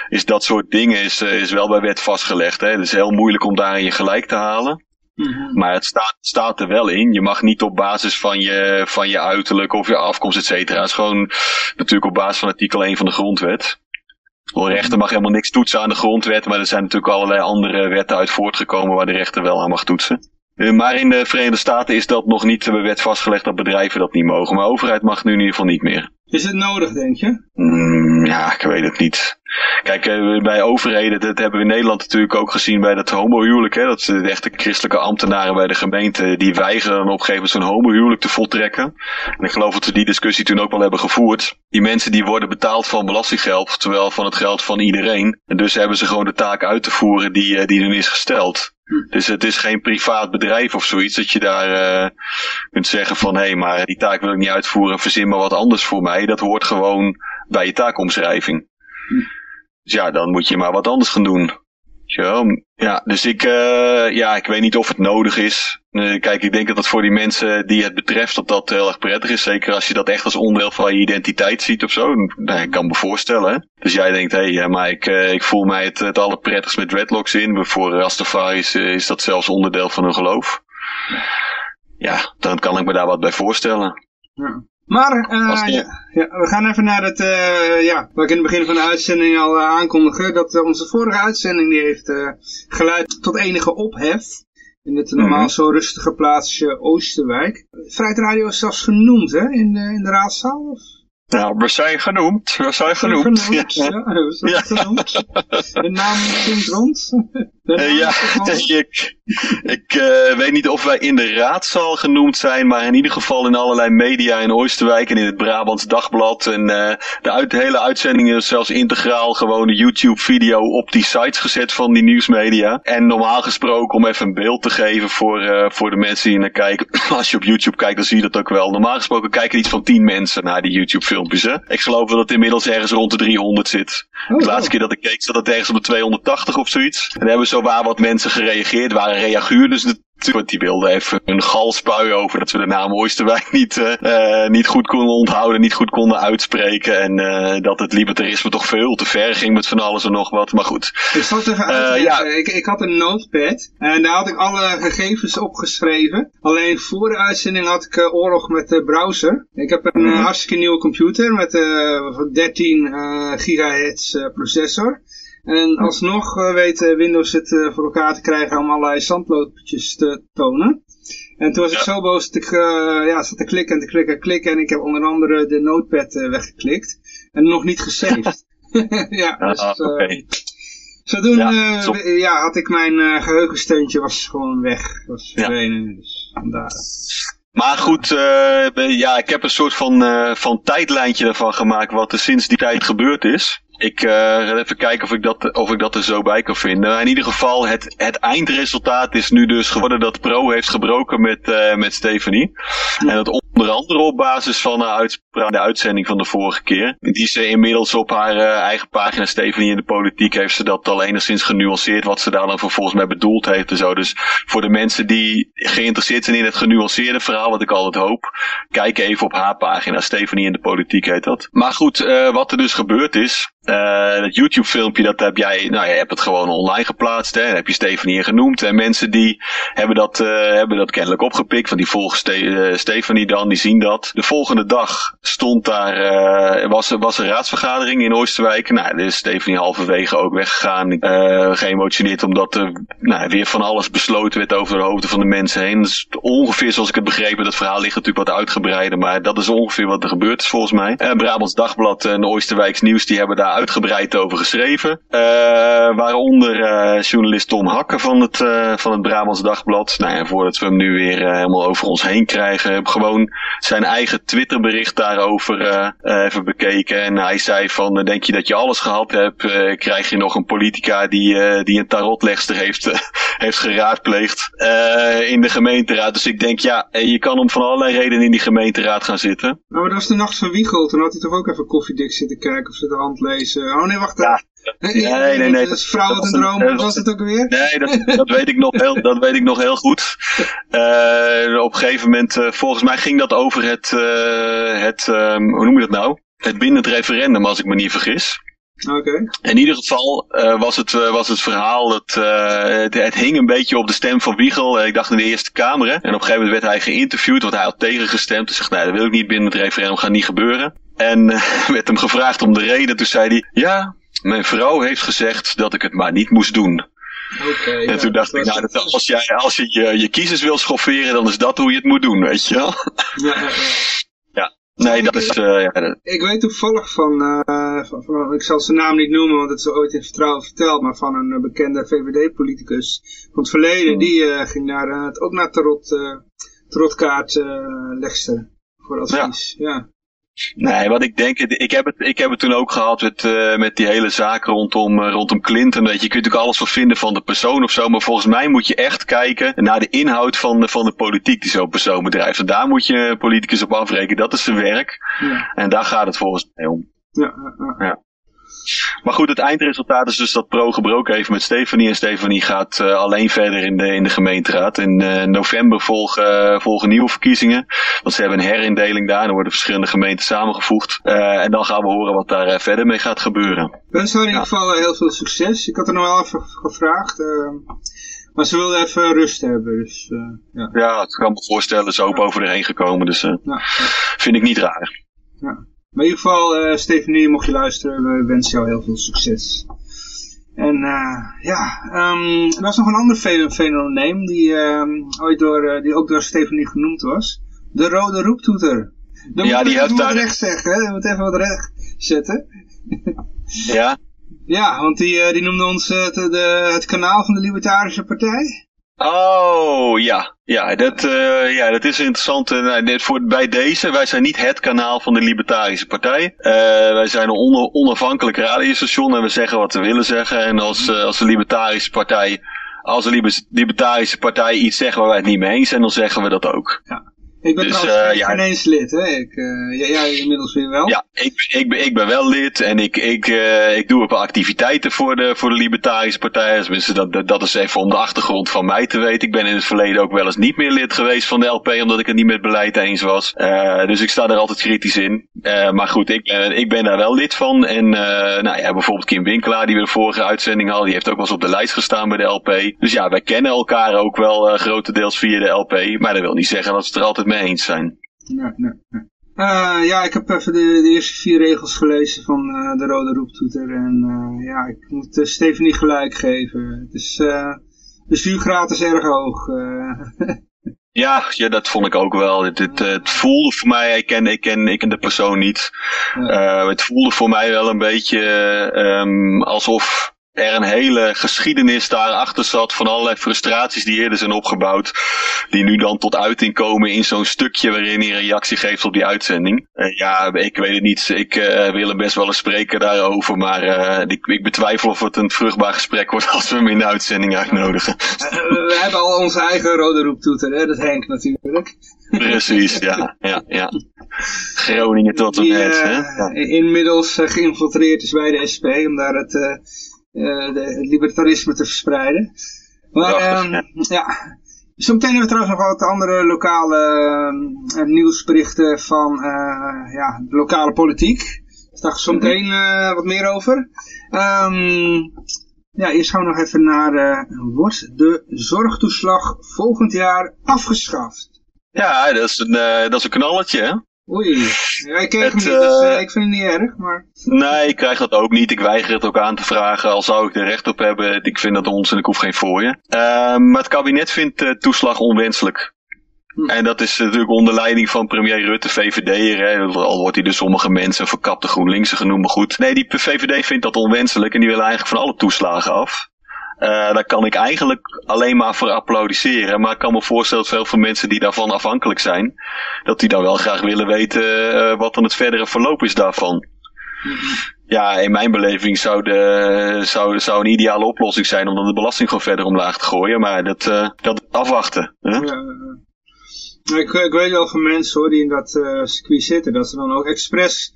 is dat soort dingen is, eh, is wel bij wet vastgelegd. Hè. Het is heel moeilijk om daarin je gelijk te halen. Mhm. Maar het staat, staat er wel in. Je mag niet op basis van je, van je uiterlijk of je afkomst, et cetera. Het is gewoon natuurlijk op basis van artikel 1 van de grondwet. De rechter mag helemaal niks toetsen aan de grondwet, maar er zijn natuurlijk allerlei andere wetten uit voortgekomen waar de rechter wel aan mag toetsen. Eh, Maar in de Verenigde Staten is dat nog niet bij wet vastgelegd dat bedrijven dat niet mogen. Maar de overheid mag nu in ieder geval niet meer. Is het nodig, denk je? Mm, ja, ik weet het niet. Kijk, eh, bij overheden, dat hebben we in Nederland natuurlijk ook gezien bij dat homohuwelijk. Hè, dat de echte christelijke ambtenaren bij de gemeente, die weigeren op een gegeven moment zo'n homohuwelijk te voltrekken. En ik geloof dat we die discussie toen ook wel hebben gevoerd. Die mensen die worden betaald van belastinggeld, terwijl van het geld van iedereen. En dus hebben ze gewoon de taak uit te voeren die, eh, die hun is gesteld. Dus het is geen privaat bedrijf of zoiets dat je daar eh, kunt zeggen van hé, hey, maar die taak wil ik niet uitvoeren, verzin maar wat anders voor mij. Dat hoort gewoon bij je taakomschrijving. Dus ja, dan moet je maar wat anders gaan doen. Ja, dus ik, eh, ja, ik weet niet of het nodig is. Eh, kijk, ik denk dat het voor die mensen die het betreft, dat dat heel erg prettig is. Zeker als je dat echt als onderdeel van je identiteit ziet of zo. Nou, ik kan me voorstellen. Hè? Dus jij denkt, hé, hey, ja, maar ik, eh, ik voel mij het, het allerprettigst met dreadlocks in. Voor Rastafari's eh, is dat zelfs onderdeel van hun geloof. Ja, dan kan ik me daar wat bij voorstellen. Ja. Maar, ja, ja, we gaan even naar het, eh, ja, wat ik in het begin van de uitzending al eh, aankondigde, dat onze vorige uitzending die heeft geleid tot enige ophef. In het normaal Mhm. zo rustige plaatsje Oosterwijk. Vrijheid Radio is zelfs genoemd, hè, in de, in de raadzaal? Of? Nou, we zijn genoemd. We zijn genoemd. Ja. We zijn Ja. genoemd. De naam klinkt rond. Naam Eh, ja, rond. ik, ik eh, weet niet of wij in de raadzaal genoemd zijn, maar in ieder geval in allerlei media in Oosterwijk en in het Brabants Dagblad. En eh, de, uit, de hele uitzending is zelfs integraal gewoon een YouTube-video op die sites gezet van die nieuwsmedia. En normaal gesproken, om even een beeld te geven voor, voor de mensen die naar kijken. Als je op YouTube kijkt, dan zie je dat ook wel. Normaal gesproken kijken iets van 10 mensen naar die Hè? Ik geloof dat het inmiddels ergens rond de 300 zit. Oh, De laatste keer dat ik keek zat het ergens op de 280 of zoiets. En daar hebben zo waar wat mensen gereageerd. waren reaguurders natuurlijk. Want die wilden even hun gal spuien over dat we de naam Oosterwijk niet, eh, eh, niet goed konden onthouden. Niet goed konden uitspreken. En eh, dat het libertarisme toch veel te ver ging met van alles en nog wat. Maar goed. Ik zal het even Eh, uitleggen. ik, ik had een notepad en daar had ik alle gegevens opgeschreven. Alleen voor de uitzending had ik oorlog met de browser. Ik heb een eh, hartstikke nieuwe computer met eh, van 13 eh, gigahertz processor. En alsnog eh, weet Windows het eh, voor elkaar te krijgen om allerlei zandlopertjes te tonen. En toen was ik Ja. zo boos dat ik eh, ja, zat te klikken en te klikken en klikken. En ik heb onder andere de notepad weggeklikt. En nog niet gesaved. ja, Ah, dus, eh, oké. Zodoende Ja, ja, ja, had ik mijn eh, geheugensteuntje was gewoon weg. Was Ja. verdwenen. Dus vandaar. Maar goed, ja, ik heb een soort van, van tijdlijntje ervan gemaakt wat er sinds die tijd gebeurd is. Ik eh, ga even kijken of ik, dat, of ik dat er zo bij kan vinden. In ieder geval, het, het eindresultaat is nu dus geworden dat Pro heeft gebroken met, eh met Stephanie. En het Onder andere op basis van de, uitspraak, de uitzending van de vorige keer. Die ze inmiddels op haar uh, eigen pagina Stephanie in de politiek heeft ze dat al enigszins genuanceerd wat ze daar dan vervolgens mee bedoeld heeft en zo. Dus voor de mensen die geïnteresseerd zijn in het genuanceerde verhaal, wat ik altijd hoop, kijk even op haar pagina. Stephanie in de politiek heet dat. Maar goed, uh, wat er dus gebeurd is, uh, dat YouTube filmpje, dat heb jij, nou je hebt het gewoon online geplaatst, hè. Heb je Stefanie genoemd. En mensen die hebben dat, uh, hebben dat kennelijk opgepikt, van die volgen uh, Stefanie dan, die zien dat. De volgende dag stond daar, was, was een raadsvergadering in Oosterwijk. Nou, daar is Stefanie halverwege ook weggegaan. geëmotioneerd omdat er nou, weer van alles besloten werd over de hoofden van de mensen heen. Dus ongeveer zoals ik het begrepen, dat verhaal ligt natuurlijk wat uitgebreider, maar dat is ongeveer wat er gebeurd is volgens mij. Brabants Dagblad en Oosterwijks Nieuws, die hebben daar uitgebreid over geschreven. Uh, waaronder uh, journalist Tom Hakker van het, uh, van het Brabants Dagblad. Nou ja, voordat we hem nu weer helemaal over ons heen krijgen, heb gewoon zijn eigen Twitterbericht daarover even bekeken. En hij zei van, denk je dat je alles gehad hebt, krijg je nog een politica die, die een tarotlegster heeft, heeft geraadpleegd in de gemeenteraad. Dus ik denk, ja, je kan om van allerlei redenen in die gemeenteraad gaan zitten. Nou, maar dat was de nacht van Wiegel. Toen had hij toch ook even koffiedik zitten kijken of ze de hand lezen. Oh nee, wacht. Ja. Nee, nee, nee. nee dat is vrouw met een droom. was het ook weer? Nee, dat, dat, weet ik nog heel, dat weet ik nog heel goed. Uh, op een gegeven moment, uh, volgens mij ging dat over het, uh, het um, hoe noem je dat nou? Het bindend referendum, als ik me niet vergis. Okay. In ieder geval was, het, was het verhaal, dat, het, het, hing een beetje op de stem van Wiegel. ik dacht in de Eerste Kamer. Hè? En op een gegeven moment werd hij geïnterviewd, want hij had tegengestemd. Hij zegt, nee, dat wil ik niet binnen het referendum, gaat niet gebeuren. En werd hem gevraagd om de reden. Toen zei hij, ja, mijn vrouw heeft gezegd dat ik het maar niet moest doen. Okay, en ja, toen dacht ik, nou, dat, als, jij, als je, je je kiezers wil schofferen, dan is dat hoe je het moet doen, weet je wel. Ja, ja, ja. Nee, dat is... Uh, ja, ik weet toevallig van, uh, van, van, ik zal zijn naam niet noemen, want het is ooit in vertrouwen verteld, maar van een bekende VVD-politicus van het verleden, die uh, ging naar, ook naar tarot, tarotkaart legster voor advies. Ja. Nee, wat ik denk, ik heb het, ik heb het toen ook gehad met, uh, met die hele zaak rondom, uh, rondom Clinton. Weet je, je kunt natuurlijk alles van vinden van de persoon of zo, maar volgens mij moet je echt kijken naar de inhoud van de, van de politiek die zo'n persoon bedrijft. En daar moet je politicus op afrekenen, dat is zijn werk. Ja. En daar gaat het volgens mij om. Ja, ja, ja. Maar goed, het eindresultaat is dus dat Pro gebroken heeft met Stefanie. En Stefanie gaat uh, alleen verder in de, in de gemeenteraad. In uh, november volgen, uh, volgen nieuwe verkiezingen. Want ze hebben een herindeling daar. Dan worden verschillende gemeenten samengevoegd. en dan gaan we horen wat daar verder mee gaat gebeuren. Wens haar in ieder geval heel veel succes. Ik had er nog wel even gevraagd. maar ze wilde even rust hebben. Dus, ja. ja, ik kan me voorstellen. Ze is ook ja. over erheen gekomen. Dus ja, vind ik niet raar. Ja. Maar in ieder geval, uh, Stefanie, mocht je luisteren, we wensen jou heel veel succes. En uh, ja, um, er was nog een ander fenomeen die, um, ooit door, uh, die ook door Stefanie genoemd was. De rode roeptoeter. Dan ja, moet die heeft daar... recht zeggen, hè? Je moet even wat recht zetten. ja? Ja, want die, die noemde ons de, de, het kanaal van de Libertarische Partij. Oh, ja. Ja, dat, uh, ja, dat is interessant. Uh, voor, bij deze, wij zijn niet het kanaal van de Libertarische Partij. Uh, wij zijn een on onafhankelijk radiostation en we zeggen wat we willen zeggen. En als, als de Libertarische Partij, als de Libertarische Partij iets zegt waar wij het niet mee eens zijn, dan zeggen we dat ook. Ja. Ik ben Dus, trouwens geen- ja. geen eens lid, hè? Ik, eh, jij, jij inmiddels weer wel. Ja, ik, ik, ben, ik ben wel lid en ik, ik, eh, ik doe een paar activiteiten voor de, voor de Libertarische Partij. Tenminste, dat, dat, dat is even om de achtergrond van mij te weten. Ik ben in het verleden ook wel eens niet meer lid geweest van de LP, omdat ik het niet met beleid eens was. Dus ik sta er altijd kritisch in. Maar goed, ik, ben ik ben daar wel lid van. En nou ja, bijvoorbeeld Kim Winkelaar, die we de vorige uitzending hadden, die heeft ook wel eens op de lijst gestaan bij de LP. Dus ja, wij kennen elkaar ook wel grotendeels via de LP. Maar dat wil niet zeggen dat het er altijd mee eens zijn. Nee, nee, nee. Eh, ja, ik heb even de, de eerste vier regels gelezen van eh, de rode roeptoeter. En eh, ja, ik moet uh, Stephanie gelijk geven. Het is, de stuurgraad is erg hoog. Ja, ja, dat vond ik ook wel. Het, het, het voelde voor mij, ik ken, ik, ken, ik ken de persoon niet. Het voelde voor mij wel een beetje um, alsof er een hele geschiedenis daarachter zat van allerlei frustraties die eerder zijn opgebouwd. Die nu dan tot uiting komen in zo'n stukje waarin hij reactie geeft op die uitzending. Uh, ja, ik weet het niet. Ik uh, wil hem best wel eens spreken daarover. Maar uh, ik, ik, betwijfel of het een vruchtbaar gesprek wordt als we hem in de uitzending uitnodigen. we hebben al onze eigen rode roeptoeter, hè? dat Henk natuurlijk. Precies, ja, ja, ja. Groningen tot en met, hè? eh, Ja. inmiddels eh, geïnfiltreerd is bij de SP om daar het, eh, eh, de, het libertarisme te verspreiden. Maar Prachtig, ehm, ja. ja, zometeen hebben we trouwens nog wat andere lokale eh, nieuwsberichten van eh, ja, de lokale politiek. Dus daar zometeen Mhm. eh, wat meer over. Ehm, ja, eerst gaan we nog even naar, eh, wordt de zorgtoeslag volgend jaar afgeschaft? Ja, dat is een, eh, dat is een knalletje, hè? Oei, ja, ik kreeg hem Het, niet, dus eh, eh, ik vind het niet erg, maar... Nee, ik krijg dat ook niet. Ik weiger het ook aan te vragen, al zou ik er recht op hebben. Ik vind dat onzin, ik hoef geen fooien. Ehm, maar het kabinet vindt de toeslag onwenselijk. Hm. En dat is natuurlijk onder leiding van premier Rutte, VVD'er. Al wordt hij door sommige mensen verkapte GroenLinkse genoemd, maar goed. Nee, die VVD vindt dat onwenselijk en die willen eigenlijk van alle toeslagen af. Eh, daar kan ik eigenlijk alleen maar voor applaudisseren. Maar ik kan me voorstellen dat veel van mensen die daarvan afhankelijk zijn, dat die dan wel graag willen weten eh, wat dan het verdere verloop is daarvan. Ja, in mijn beleving zou, de, zou, zou een ideale oplossing zijn om dan de belasting gewoon verder omlaag te gooien. Maar dat, eh, dat afwachten. Hè? Ja, ik, ik weet wel van mensen hoor, die in dat circuit zitten, dat ze dan ook expres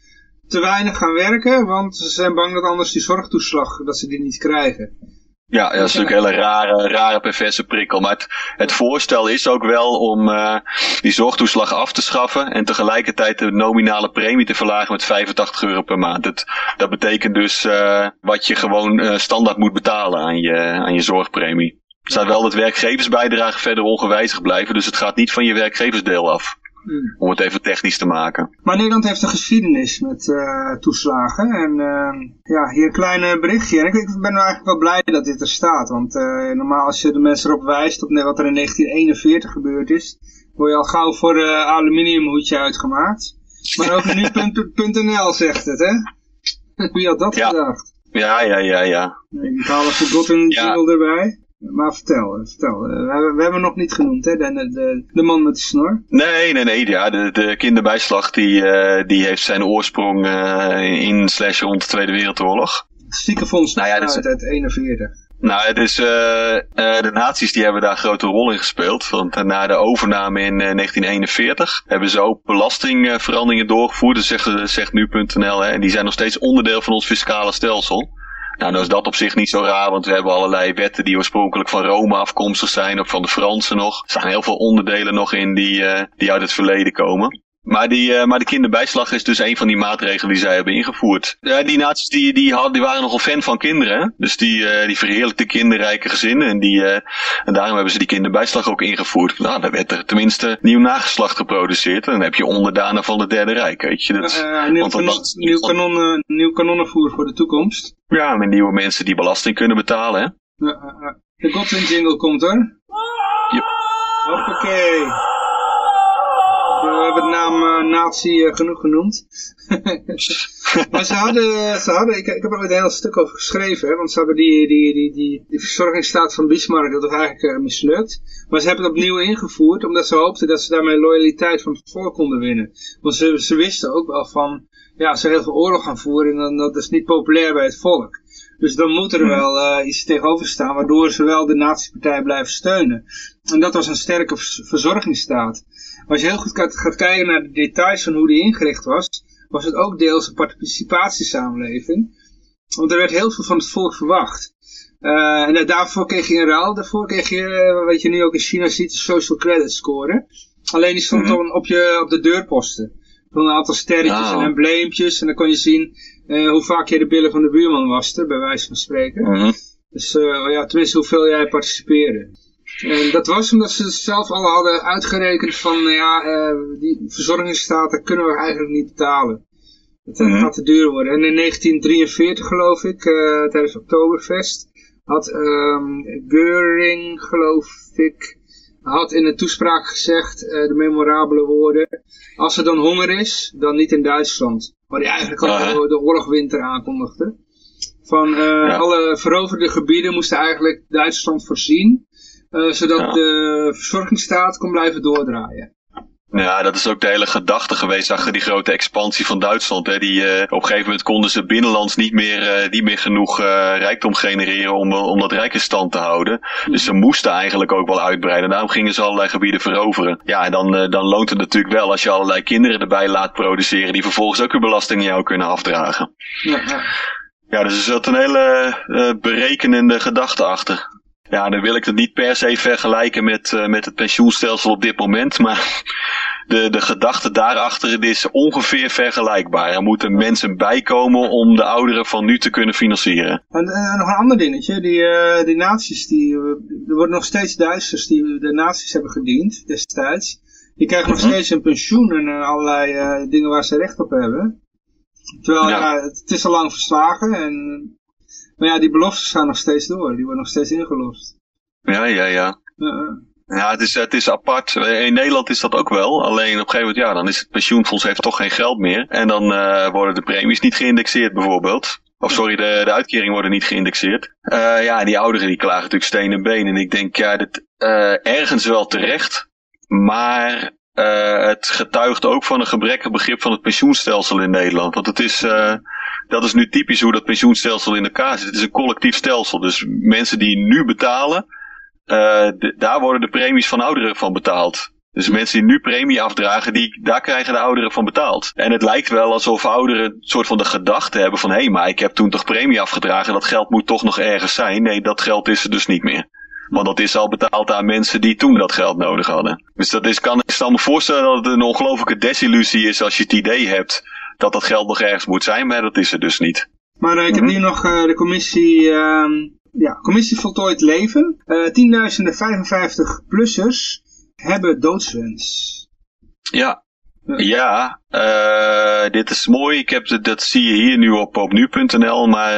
te weinig gaan werken, want ze zijn bang dat anders die zorgtoeslag, dat ze die niet krijgen. Ja, ja, dat is natuurlijk een hele rare, rare perverse prikkel. Maar het, het voorstel is ook wel om eh, die zorgtoeslag af te schaffen en tegelijkertijd de nominale premie te verlagen met 85 euro per maand. Dat, dat betekent dus eh, wat je gewoon eh, standaard moet betalen aan je, aan je zorgpremie. Staat wel dat werkgeversbijdragen verder ongewijzigd blijven, dus het gaat niet van je werkgeversdeel af. Hmm. Om het even technisch te maken. Maar Nederland heeft een geschiedenis met eh, toeslagen. En eh, ja, hier een klein berichtje. En ik, ik ben nou eigenlijk wel blij dat dit er staat. Want eh, normaal als je de mensen erop wijst op wat er in 1941 gebeurd is, word je al gauw voor uh, aluminiumhoedje uitgemaakt. Maar over nu.nl zegt het, hè? Wie had dat Ja. gedacht? Ja, ja, ja, ja. Ik haal even Godwin Ja. jingle erbij. Maar vertel, vertel. Eh, we, hebben, we hebben hem nog niet genoemd, hè? De, de, de man met de snor. Nee, nee, nee. Ja, de, de kinderbijslag die, eh, die heeft zijn oorsprong eh, in slash rond de Tweede Wereldoorlog. Ziekenfonds Nou ja, dat is- uit, uit 41. Nou, het is, eh, eh, de nazi's die hebben daar een grote rol in gespeeld. Want eh, na de overname in eh, 1941 hebben ze ook belastingveranderingen doorgevoerd. Dat zegt, zegt nu.nl. hè, En die zijn nog steeds onderdeel van ons fiscale stelsel. Nou, nou is dat op zich niet zo raar, want we hebben allerlei wetten die oorspronkelijk van Rome afkomstig zijn, of van de Fransen nog. Er staan heel veel onderdelen nog in die, eh, die uit het verleden komen. Maar, die, eh, maar de kinderbijslag is dus een van die maatregelen die zij hebben ingevoerd. Ja, die naties die, die, hadden, die waren nogal fan van kinderen. hè. Dus die, eh die verheerlijkten kinderrijke gezinnen. En, die, eh, en daarom hebben ze die kinderbijslag ook ingevoerd. Nou, dan werd er tenminste nieuw nageslacht geproduceerd. En dan heb je onderdanen van het Derde Rijk. Weet je. Dat, nieuw, kanon, nieuw, kanon, eh, nieuw kanonnenvoer voor de toekomst. ja, met nieuwe mensen die belasting kunnen betalen. Hè. De Godwin jingle komt hoor. Yep. Hoppakee. We hebben de naam eh, nazi eh, genoeg genoemd. maar ze hadden, ze hadden ik, ik heb er ooit een heel stuk over geschreven, hè, want ze hebben die, die, die, die, die verzorgingsstaat van Bismarck, dat was eigenlijk eh, mislukt. Maar ze hebben het opnieuw ingevoerd, omdat ze hoopten dat ze daarmee loyaliteit van het volk konden winnen. Want ze, ze wisten ook wel van, ja, als ze heel veel oorlog gaan voeren, dan dat is niet populair bij het volk. Dus dan moet er wel eh, iets tegenover staan, waardoor ze wel de nazi-partij blijven steunen. En dat was een sterke verzorgingsstaat. Als je heel goed gaat, gaat kijken naar de details van hoe die ingericht was, was het ook deels een participatiesamenleving. Want er werd heel veel van het volk verwacht. Eh, en daarvoor kreeg je een ruil, daarvoor kreeg je, eh, wat je nu ook in China ziet, de social credit score. Alleen die stond Mhm. dan op, je, op de deurposten. Van een aantal sterretjes Oh. en embleempjes. En dan kon je zien eh, hoe vaak je de billen van de buurman waste, bij wijze van spreken. Mhm. Dus eh, ja, tenminste hoeveel jij participeerde. En dat was omdat ze het zelf al hadden uitgerekend van, nou ja, eh, die verzorgingsstaten kunnen we eigenlijk niet betalen. Het eh, Mhm. gaat te duur worden. En in 1943 geloof ik, eh, tijdens Oktoberfest, had ehm Göring geloof ik, had in een toespraak gezegd, eh, de memorabele woorden, als er dan honger is, dan niet in Duitsland. Waar hij eigenlijk al Aha. de, oorlogwinter aankondigde. Van eh, alle veroverde gebieden moesten eigenlijk Duitsland voorzien, eh, zodat Ja. de verzorgingsstaat kon blijven doordraaien. Ja, dat is ook de hele gedachte geweest achter die grote expansie van Duitsland. Hè. Die, uh, op een gegeven moment konden ze binnenlands niet meer, uh, niet meer genoeg uh, rijkdom genereren om, om dat rijk in stand te houden. Dus ze moesten eigenlijk ook wel uitbreiden. Daarom gingen ze allerlei gebieden veroveren. Ja, en dan, dan loont het natuurlijk wel als je allerlei kinderen erbij laat produceren die vervolgens ook weer belasting aan jou kunnen afdragen. Ja, ja. ja dus er zat een hele berekenende gedachte achter. Ja, dan wil ik het niet per se vergelijken met, uh, met het pensioenstelsel op dit moment. Maar de, de gedachte daarachter is ongeveer vergelijkbaar. Er moeten mensen bijkomen om de ouderen van nu te kunnen financieren. En uh, nog een ander dingetje. Die, uh, die naties, die, er worden nog steeds Duitsers die de naties hebben gediend destijds. Die krijgen nog mhm. steeds een pensioen en allerlei dingen waar ze recht op hebben. Terwijl ja. het, is al lang verslagen en maar ja, die beloftes gaan nog steeds door. Die worden nog steeds ingelost. Ja, ja, ja. Ja, het is, het is apart. In Nederland is dat ook wel. Alleen op een gegeven moment, ja, dan is het pensioenfonds heeft toch geen geld meer. En dan uh, worden de premies niet geïndexeerd bijvoorbeeld. Of sorry, de, de uitkeringen worden niet geïndexeerd. Uh, ja, die ouderen die klagen natuurlijk steen en been. En ik denk, ja, dit, uh, ergens wel terecht. Maar het getuigt ook van een gebrekkig begrip van het pensioenstelsel in Nederland. Want het is, dat is nu typisch hoe dat pensioenstelsel in elkaar zit. Het is een collectief stelsel. Dus mensen die nu betalen, uh, daar worden de premies van ouderen van betaald. Dus mensen die nu premie afdragen, die, daar krijgen de ouderen van betaald. En het lijkt wel alsof ouderen een soort van de gedachte hebben van... hé, hey, maar ik heb toen toch premie afgedragen, dat geld moet toch nog ergens zijn. Nee, dat geld is er dus niet meer. Want dat is al betaald aan mensen die toen dat geld nodig hadden. Dus dat is, kan ik me voorstellen dat het een ongelofelijke desillusie is als je het idee hebt dat dat geld nog ergens moet zijn, maar dat is er dus niet. Maar uh, ik heb mhm. hier nog uh, de commissie, uh, ja, commissie voltooid leven. Uh, tienduizenden 55-plussers hebben doodswens. Ja, ja, uh, dit is mooi. Ik heb, dat zie je hier nu op, op nu.nl. Maar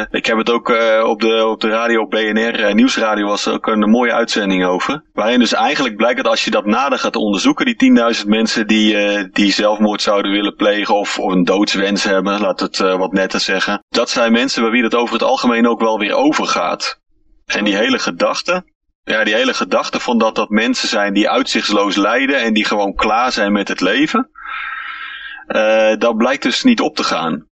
uh, ik heb het ook uh, op, de, op de radio BNR, Nieuwsradio was ook een mooie uitzending over. Waarin dus eigenlijk blijkt dat als je dat nader gaat onderzoeken, die 10.000 mensen die, die zelfmoord zouden willen plegen of, of een doodswens hebben, laat het wat netter zeggen. Dat zijn mensen bij wie het over het algemeen ook wel weer overgaat. En die hele gedachte, ja, die hele gedachte van dat dat mensen zijn die uitzichtsloos lijden en die gewoon klaar zijn met het leven, uh, dat blijkt dus niet op te gaan.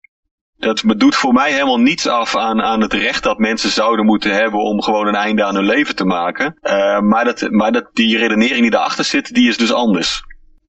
Dat doet voor mij helemaal niets af aan, aan het recht dat mensen zouden moeten hebben om gewoon een einde aan hun leven te maken. Uh, maar dat, maar dat, die redenering die daarachter zit, die is dus anders.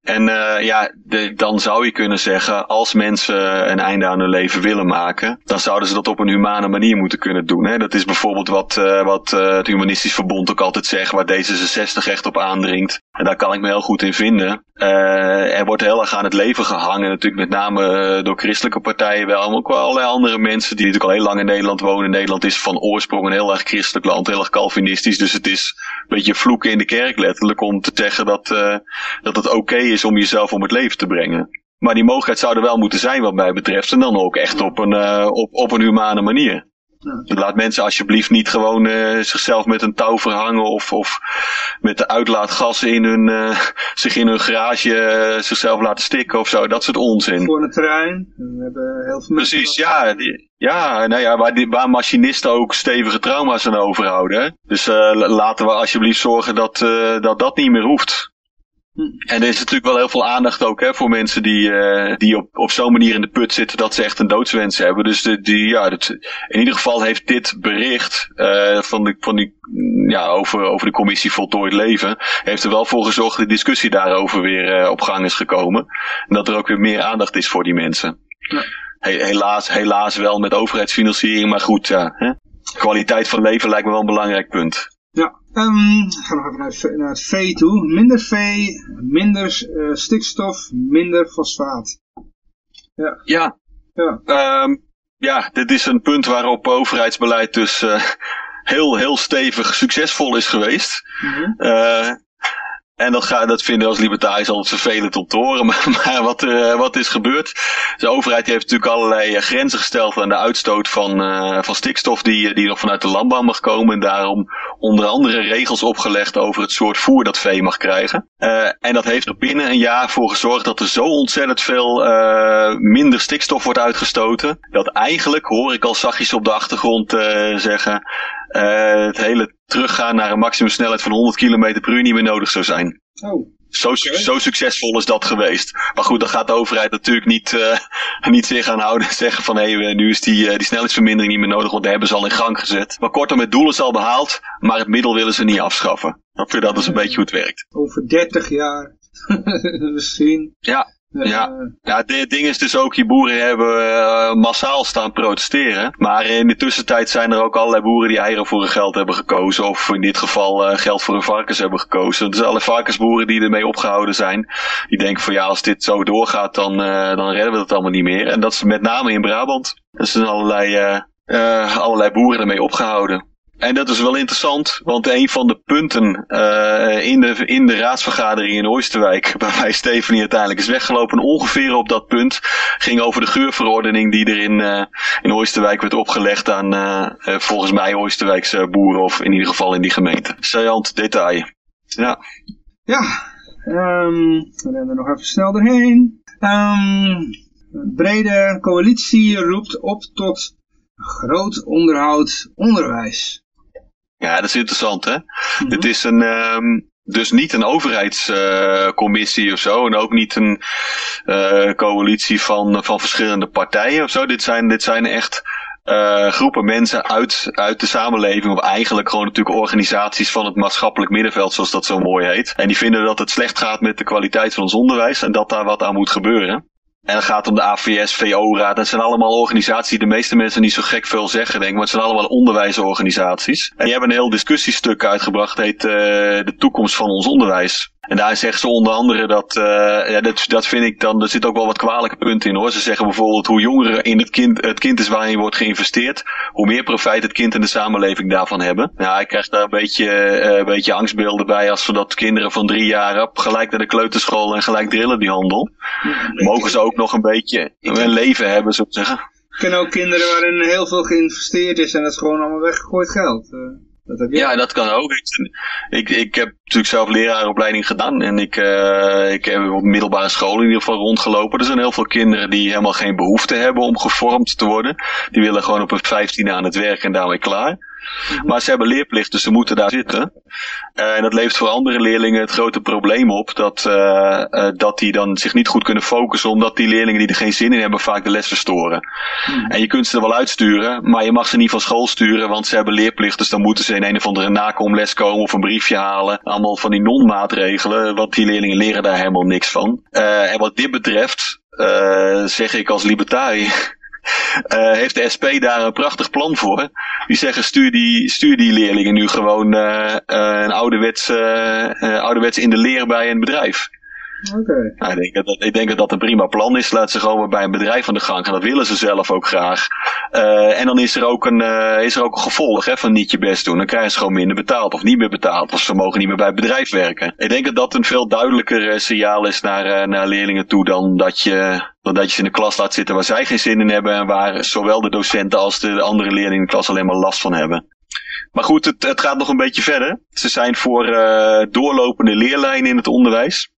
En uh, ja, dan zou je kunnen zeggen, als mensen een einde aan hun leven willen maken, dan zouden ze dat op een humane manier moeten kunnen doen. Hè? Dat is bijvoorbeeld wat, uh, wat uh, het Humanistisch Verbond ook altijd zegt, waar D66 echt op aandringt. En daar kan ik me heel goed in vinden. er wordt heel erg aan het leven gehangen, natuurlijk met name door christelijke partijen wel, maar ook wel allerlei andere mensen die natuurlijk al heel lang in Nederland wonen. Nederland is van oorsprong een heel erg christelijk land, heel erg Calvinistisch, dus het is een beetje vloeken in de kerk letterlijk om te zeggen dat, dat het oké is is om jezelf om het leven te brengen. Maar die mogelijkheid zou er wel moeten zijn wat mij betreft. En dan ook echt op een, uh, op, op een humane manier. Laat mensen alsjeblieft niet gewoon uh, zichzelf met een touw verhangen of, of met de uitlaatgassen in hun, uh, zich in hun garage zichzelf laten stikken of zo. Dat soort onzin. Voor een terrein. We hebben heel veel Precies, ja. Die, ja, nou ja, waar, die, waar machinisten ook stevige trauma's aan overhouden. Dus laten we alsjeblieft zorgen dat, dat dat niet meer hoeft. En er is natuurlijk wel heel veel aandacht ook hè, voor mensen die, uh, die op, op zo'n manier in de put zitten dat ze echt een doodswens hebben. Dus de, die, ja, dat, in ieder geval heeft dit bericht uh, van, de, van die, ja, over, over de commissie Voltooid Leven, heeft er wel voor gezorgd dat de discussie daarover weer uh, op gang is gekomen. En dat er ook weer meer aandacht is voor die mensen. Ja. helaas, helaas wel met overheidsfinanciering, maar goed, ja. Hè? Kwaliteit van leven lijkt me wel een belangrijk punt. Um, gaan we even naar, naar, het vee toe. Minder vee, minder uh, stikstof, minder fosfaat. Ja. Ja. Ja. Um, ja, dit is een punt waarop overheidsbeleid dus uh, heel, heel stevig succesvol is geweest. Mm -hmm. uh, en dat, ga, dat vinden we als libertariërs altijd vervelend om te horen. Maar, maar wat, er, eh, wat is gebeurd? De overheid heeft natuurlijk allerlei eh, grenzen gesteld aan de uitstoot van, uh, van stikstof die, die nog vanuit de landbouw mag komen. En daarom onder andere regels opgelegd over het soort voer dat vee mag krijgen. En dat heeft er binnen een jaar voor gezorgd dat er zo ontzettend veel minder stikstof wordt uitgestoten. Dat eigenlijk, hoor ik al zachtjes op de achtergrond zeggen, het hele teruggaan naar een maximumsnelheid van 100 km per uur niet meer nodig zou zijn. Oh. Zo, zo succesvol is dat geweest. Maar goed, dan gaat de overheid natuurlijk niet, uh, niet zich aan houden en zeggen van hé, hey, nu is die, uh, die snelheidsvermindering niet meer nodig, want die hebben ze al in gang gezet. Maar kortom, het doel is al behaald, maar het middel willen ze niet afschaffen. Dat, dat is een beetje hoe het werkt. Over 30 jaar misschien. Ja, ja, ja het ding is dus ook, die boeren hebben uh, massaal staan protesteren. Maar in de tussentijd zijn er ook allerlei boeren die eieren voor hun geld hebben gekozen. Of in dit geval uh, geld voor hun varkens hebben gekozen. Dus alle varkensboeren die ermee opgehouden zijn. Die denken van ja, als dit zo doorgaat, dan, uh, dan redden we het allemaal niet meer. En dat is met name in Brabant. Er zijn allerlei, allerlei boeren ermee opgehouden. En dat is wel interessant, want een van de punten uh, in, de, in de raadsvergadering in Oosterwijk, waarbij Stephanie uiteindelijk is weggelopen, ongeveer op dat punt, ging over de geurverordening die er in, uh, in Oosterwijk werd opgelegd aan uh, volgens mij Oosterwijkse boeren, of in ieder geval in die gemeente. Saillant detail. Ja. Ja, um, we rennen nog even snel doorheen. Um, brede coalitie roept op tot groot onderhoud onderwijs. Ja, dat is interessant hè. Mhm. Het is een, um, dus niet een overheidscommissie uh, of zo. En ook niet een uh, coalitie van, van verschillende partijen of zo. Dit zijn, dit zijn echt uh, groepen mensen uit, uit de samenleving. Of eigenlijk gewoon natuurlijk organisaties van het maatschappelijk middenveld, zoals dat zo mooi heet. En die vinden dat het slecht gaat met de kwaliteit van ons onderwijs. En dat daar wat aan moet gebeuren. En het gaat om de AVS, VO-raad. Dat zijn allemaal organisaties die de meeste mensen niet zo gek veel zeggen, denk ik. Maar het zijn allemaal onderwijsorganisaties. En die hebben een heel discussiestuk uitgebracht. Heet uh, De toekomst van ons onderwijs. En daar zeggen ze onder andere dat, uh, ja, dat, dat vind ik dan, er zit ook wel wat kwalijke punten in hoor. Ze zeggen bijvoorbeeld hoe jonger in het kind, het kind is waarin wordt geïnvesteerd, hoe meer profijt het kind en de samenleving daarvan hebben. Ja, ik krijg daar een beetje, uh, een beetje angstbeelden bij als we dat kinderen van drie jaar op gelijk naar de kleuterschool en gelijk drillen die handel. Mogen ze ook nog een beetje een leven hebben, zou ik zeggen. Ik ken ook kinderen waarin heel veel geïnvesteerd is en dat is gewoon allemaal weggegooid geld. Uh. Dat ja, dat kan ook. Ik, ik, heb natuurlijk zelf leraaropleiding gedaan. En ik, uh, ik heb op middelbare school in ieder geval rondgelopen. Er zijn heel veel kinderen die helemaal geen behoefte hebben om gevormd te worden. Die willen gewoon op een vijftiende aan het werk en daarmee klaar. Mhm. Maar ze hebben leerplicht, dus ze moeten daar zitten. Uh, en dat levert voor andere leerlingen het grote probleem op dat, uh, uh, dat die dan zich niet goed kunnen focussen, omdat die leerlingen die er geen zin in hebben vaak de les verstoren. Mhm. En je kunt ze er wel uitsturen, maar je mag ze niet van school sturen, want ze hebben leerplicht, dus dan moeten ze in een of andere nakomles komen of een briefje halen. Allemaal van die non-maatregelen, want die leerlingen leren daar helemaal niks van. en wat dit betreft, zeg ik als libertariër, uh, heeft de SP daar een prachtig plan voor. Die zeggen stuur die, stuur die leerlingen nu gewoon uh, een ouderwets, ouderwets in de leer bij een bedrijf. Nou, ik, denk dat, ik denk dat dat een prima plan is. Laat ze gewoon bij een bedrijf aan de gang gaan. Dat willen ze zelf ook graag. Uh, en dan is er ook een, uh, is er ook een gevolg hè, van niet je best doen. Dan krijgen ze gewoon minder betaald of niet meer betaald. Of ze mogen niet meer bij het bedrijf werken. Ik denk dat dat een veel duidelijker signaal is naar, naar leerlingen toe dan dat je dat je ze in de klas laat zitten waar zij geen zin in hebben en waar zowel de docenten als de andere leerlingen in de klas alleen maar last van hebben. Maar goed, het, het gaat nog een beetje verder. Ze zijn voor doorlopende leerlijnen in het onderwijs.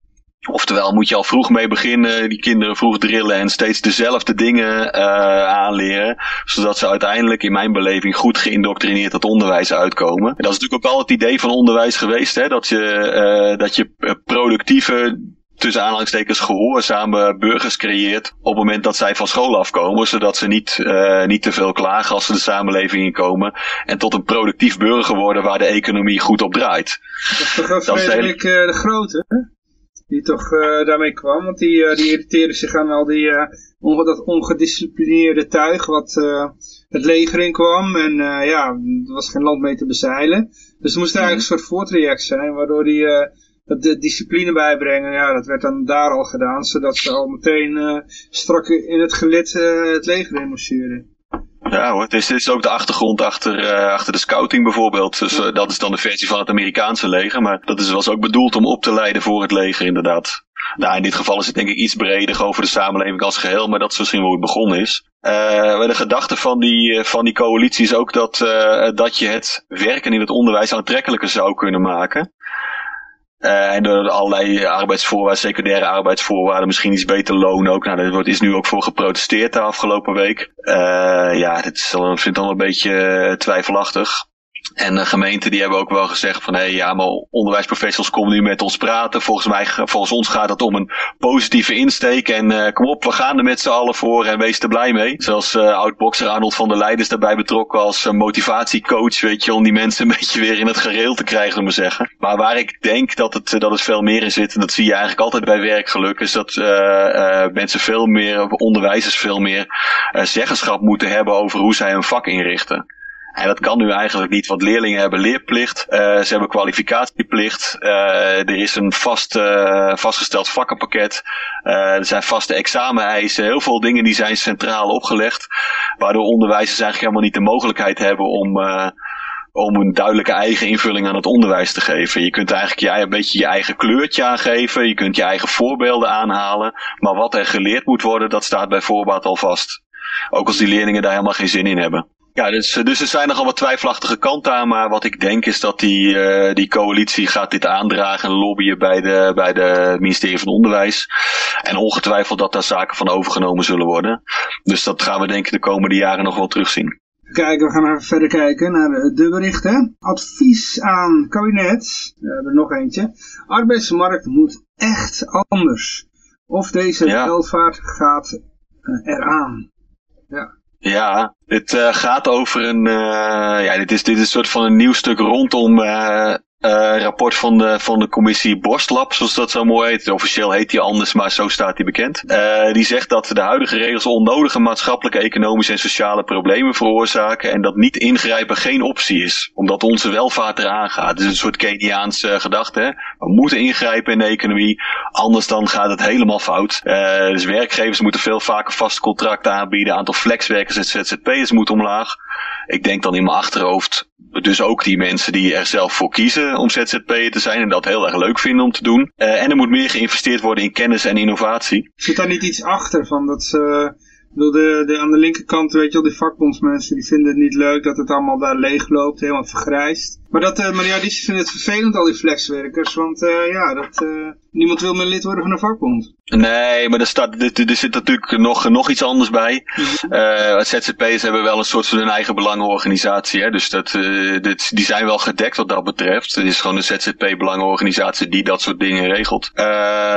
Oftewel moet je al vroeg mee beginnen, die kinderen vroeg drillen en steeds dezelfde dingen uh, aanleren. Zodat ze uiteindelijk in mijn beleving goed geïndoctrineerd het onderwijs uitkomen. En dat is natuurlijk ook al het idee van onderwijs geweest. Hè? Dat je, uh, dat je productieve tussen aanhalingstekens gehoorzame burgers creëert op het moment dat zij van school afkomen, zodat ze niet, uh, niet te veel klagen als ze de samenleving inkomen en tot een productief burger worden waar de economie goed op draait. Dat is toch Frederik de, de Grote, die toch uh, daarmee kwam, want die, uh, die irriteerde zich aan al die, uh, dat ongedisciplineerde tuig wat het leger in kwam en ja, er was geen land mee te bezeilen. Dus er moest eigenlijk een soort voortraject zijn, waardoor die dat de discipline bijbrengen, ja, dat werd dan daar al gedaan, zodat ze al meteen strak in het gelid het leger in marcheren. Ja hoor, het is, het is ook de achtergrond achter, uh, achter de scouting bijvoorbeeld. Dus uh, dat is dan de versie van het Amerikaanse leger. Maar dat is, was ook bedoeld om op te leiden voor het leger inderdaad. Nou, in dit geval is het denk ik iets breder over de samenleving als geheel. Maar dat is misschien hoe het begonnen is. Uh, de gedachte van die, van die coalitie is ook dat, dat je het werken in het onderwijs aantrekkelijker zou kunnen maken. Uh, en door allerlei arbeidsvoorwaarden, secundaire arbeidsvoorwaarden, misschien iets beter loon ook. Nou, daar is nu ook voor geprotesteerd de afgelopen week. Uh, ja, dit is vind ik dan een beetje twijfelachtig. En de gemeenten die hebben ook wel gezegd van hé hey, ja, maar onderwijsprofessionals komen nu met ons praten. Volgens mij, volgens ons gaat het om een positieve insteek. En uh, kom op, we gaan er met z'n allen voor en wees er blij mee. Zoals uh, oud-bokser Arnold van der Leijden is daarbij betrokken als uh, motivatiecoach, weet je, om die mensen een beetje weer in het gereel te krijgen, om te zeggen. Maar waar ik denk dat het, dat het veel meer in zit, en dat zie je eigenlijk altijd bij werkgeluk, is dat mensen veel meer, onderwijzers veel meer zeggenschap moeten hebben over hoe zij hun vak inrichten. En dat kan nu eigenlijk niet, want leerlingen hebben leerplicht, uh, ze hebben kwalificatieplicht, uh, er is een vast, uh, vastgesteld vakkenpakket, er zijn vaste exameneisen, heel veel dingen die zijn centraal opgelegd, waardoor onderwijzers eigenlijk helemaal niet de mogelijkheid hebben om om een duidelijke eigen invulling aan het onderwijs te geven. Je kunt eigenlijk je, een beetje je eigen kleurtje aangeven, je kunt je eigen voorbeelden aanhalen, maar wat er geleerd moet worden, dat staat bij voorbaat al vast. Ook als die leerlingen daar helemaal geen zin in hebben. Ja, dus, dus er zijn nogal wat twijfelachtige kanten aan. Maar wat ik denk is dat die, uh, die coalitie gaat dit aandragen en lobbyen bij de, bij de ministerie van Onderwijs. En ongetwijfeld dat daar zaken van overgenomen zullen worden. Dus dat gaan we denk ik de komende jaren nog wel terugzien. Kijk, we gaan even verder kijken naar de, berichten. Advies aan kabinet. We hebben er nog eentje. Arbeidsmarkt moet echt anders. Of deze ja. welvaart gaat uh, eraan. Ja. Ja, dit uh, gaat over een, uh, ja, dit is, dit is een soort van een nieuw stuk rondom uh, uh, rapport van de, van de commissie Borstlab, zoals dat zo mooi heet. Officieel heet die anders, maar zo staat die bekend. Uh, die zegt dat de huidige regels onnodige maatschappelijke, economische en sociale problemen veroorzaken. En dat niet ingrijpen geen optie is, omdat onze welvaart eraan gaat. Het is een soort Keniaanse gedachte. Hè? We moeten ingrijpen in de economie, anders dan gaat het helemaal fout. Uh, dus werkgevers moeten veel vaker vaste contracten aanbieden. Aantal flexwerkers en ZZP'ers moet omlaag. Ik denk dan in mijn achterhoofd, dus ook die mensen die er zelf voor kiezen om ZZP'er te zijn en dat heel erg leuk vinden om te doen. Uh, en er moet meer geïnvesteerd worden in kennis en innovatie. Zit daar niet iets achter van dat ze... Wil de, de, aan de linkerkant, weet je wel, die vakbondsmensen, die vinden het niet leuk dat het allemaal daar leeg loopt, helemaal vergrijst. Maar dat, uh, Mariadici vindt het vervelend, al die flexwerkers, want uh, ja, dat, uh, niemand wil meer lid worden van een vakbond. Nee, maar er, staat, er, er zit natuurlijk nog, nog iets anders bij. Uh, ZZP'ers hebben wel een soort van hun eigen belangenorganisatie, hè? dus dat, dit, die zijn wel gedekt wat dat betreft. Het is gewoon een ZZP-belangenorganisatie die dat soort dingen regelt.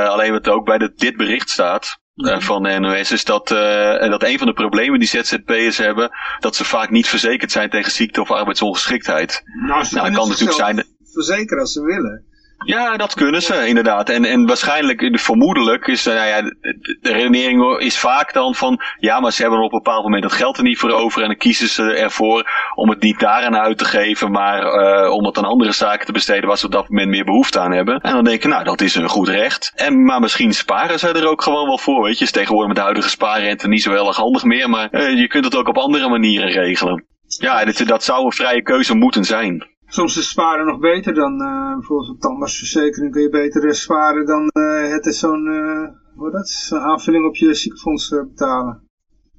alleen wat ook bij de, dit bericht staat, van de NOS is dat, uh, dat een van de problemen die ZZP'ers hebben, dat ze vaak niet verzekerd zijn tegen ziekte of arbeidsongeschiktheid. Nou, ze nou, kan natuurlijk zijn. Verzekeren als ze willen. Ja, dat kunnen ze inderdaad. En, en waarschijnlijk, vermoedelijk, is nou ja, de, de redenering is vaak dan van, ja, maar ze hebben op een bepaald moment dat geld er niet voor over en dan kiezen ze ervoor om het niet daaraan uit te geven, maar uh, om het aan andere zaken te besteden waar ze op dat moment meer behoefte aan hebben. En dan denken, nou, dat is een goed recht. En, maar misschien sparen ze er ook gewoon wel voor, weet je. Is tegenwoordig met de huidige spaarrente niet zo heel erg handig meer, maar uh, je kunt het ook op andere manieren regelen. Ja, dat zou een vrije keuze moeten zijn soms is sparen nog beter dan uh, bijvoorbeeld een tandartsverzekering kun je beter sparen dan uh, het is zo'n uh, dat, aanvulling op je ziekenfonds betalen.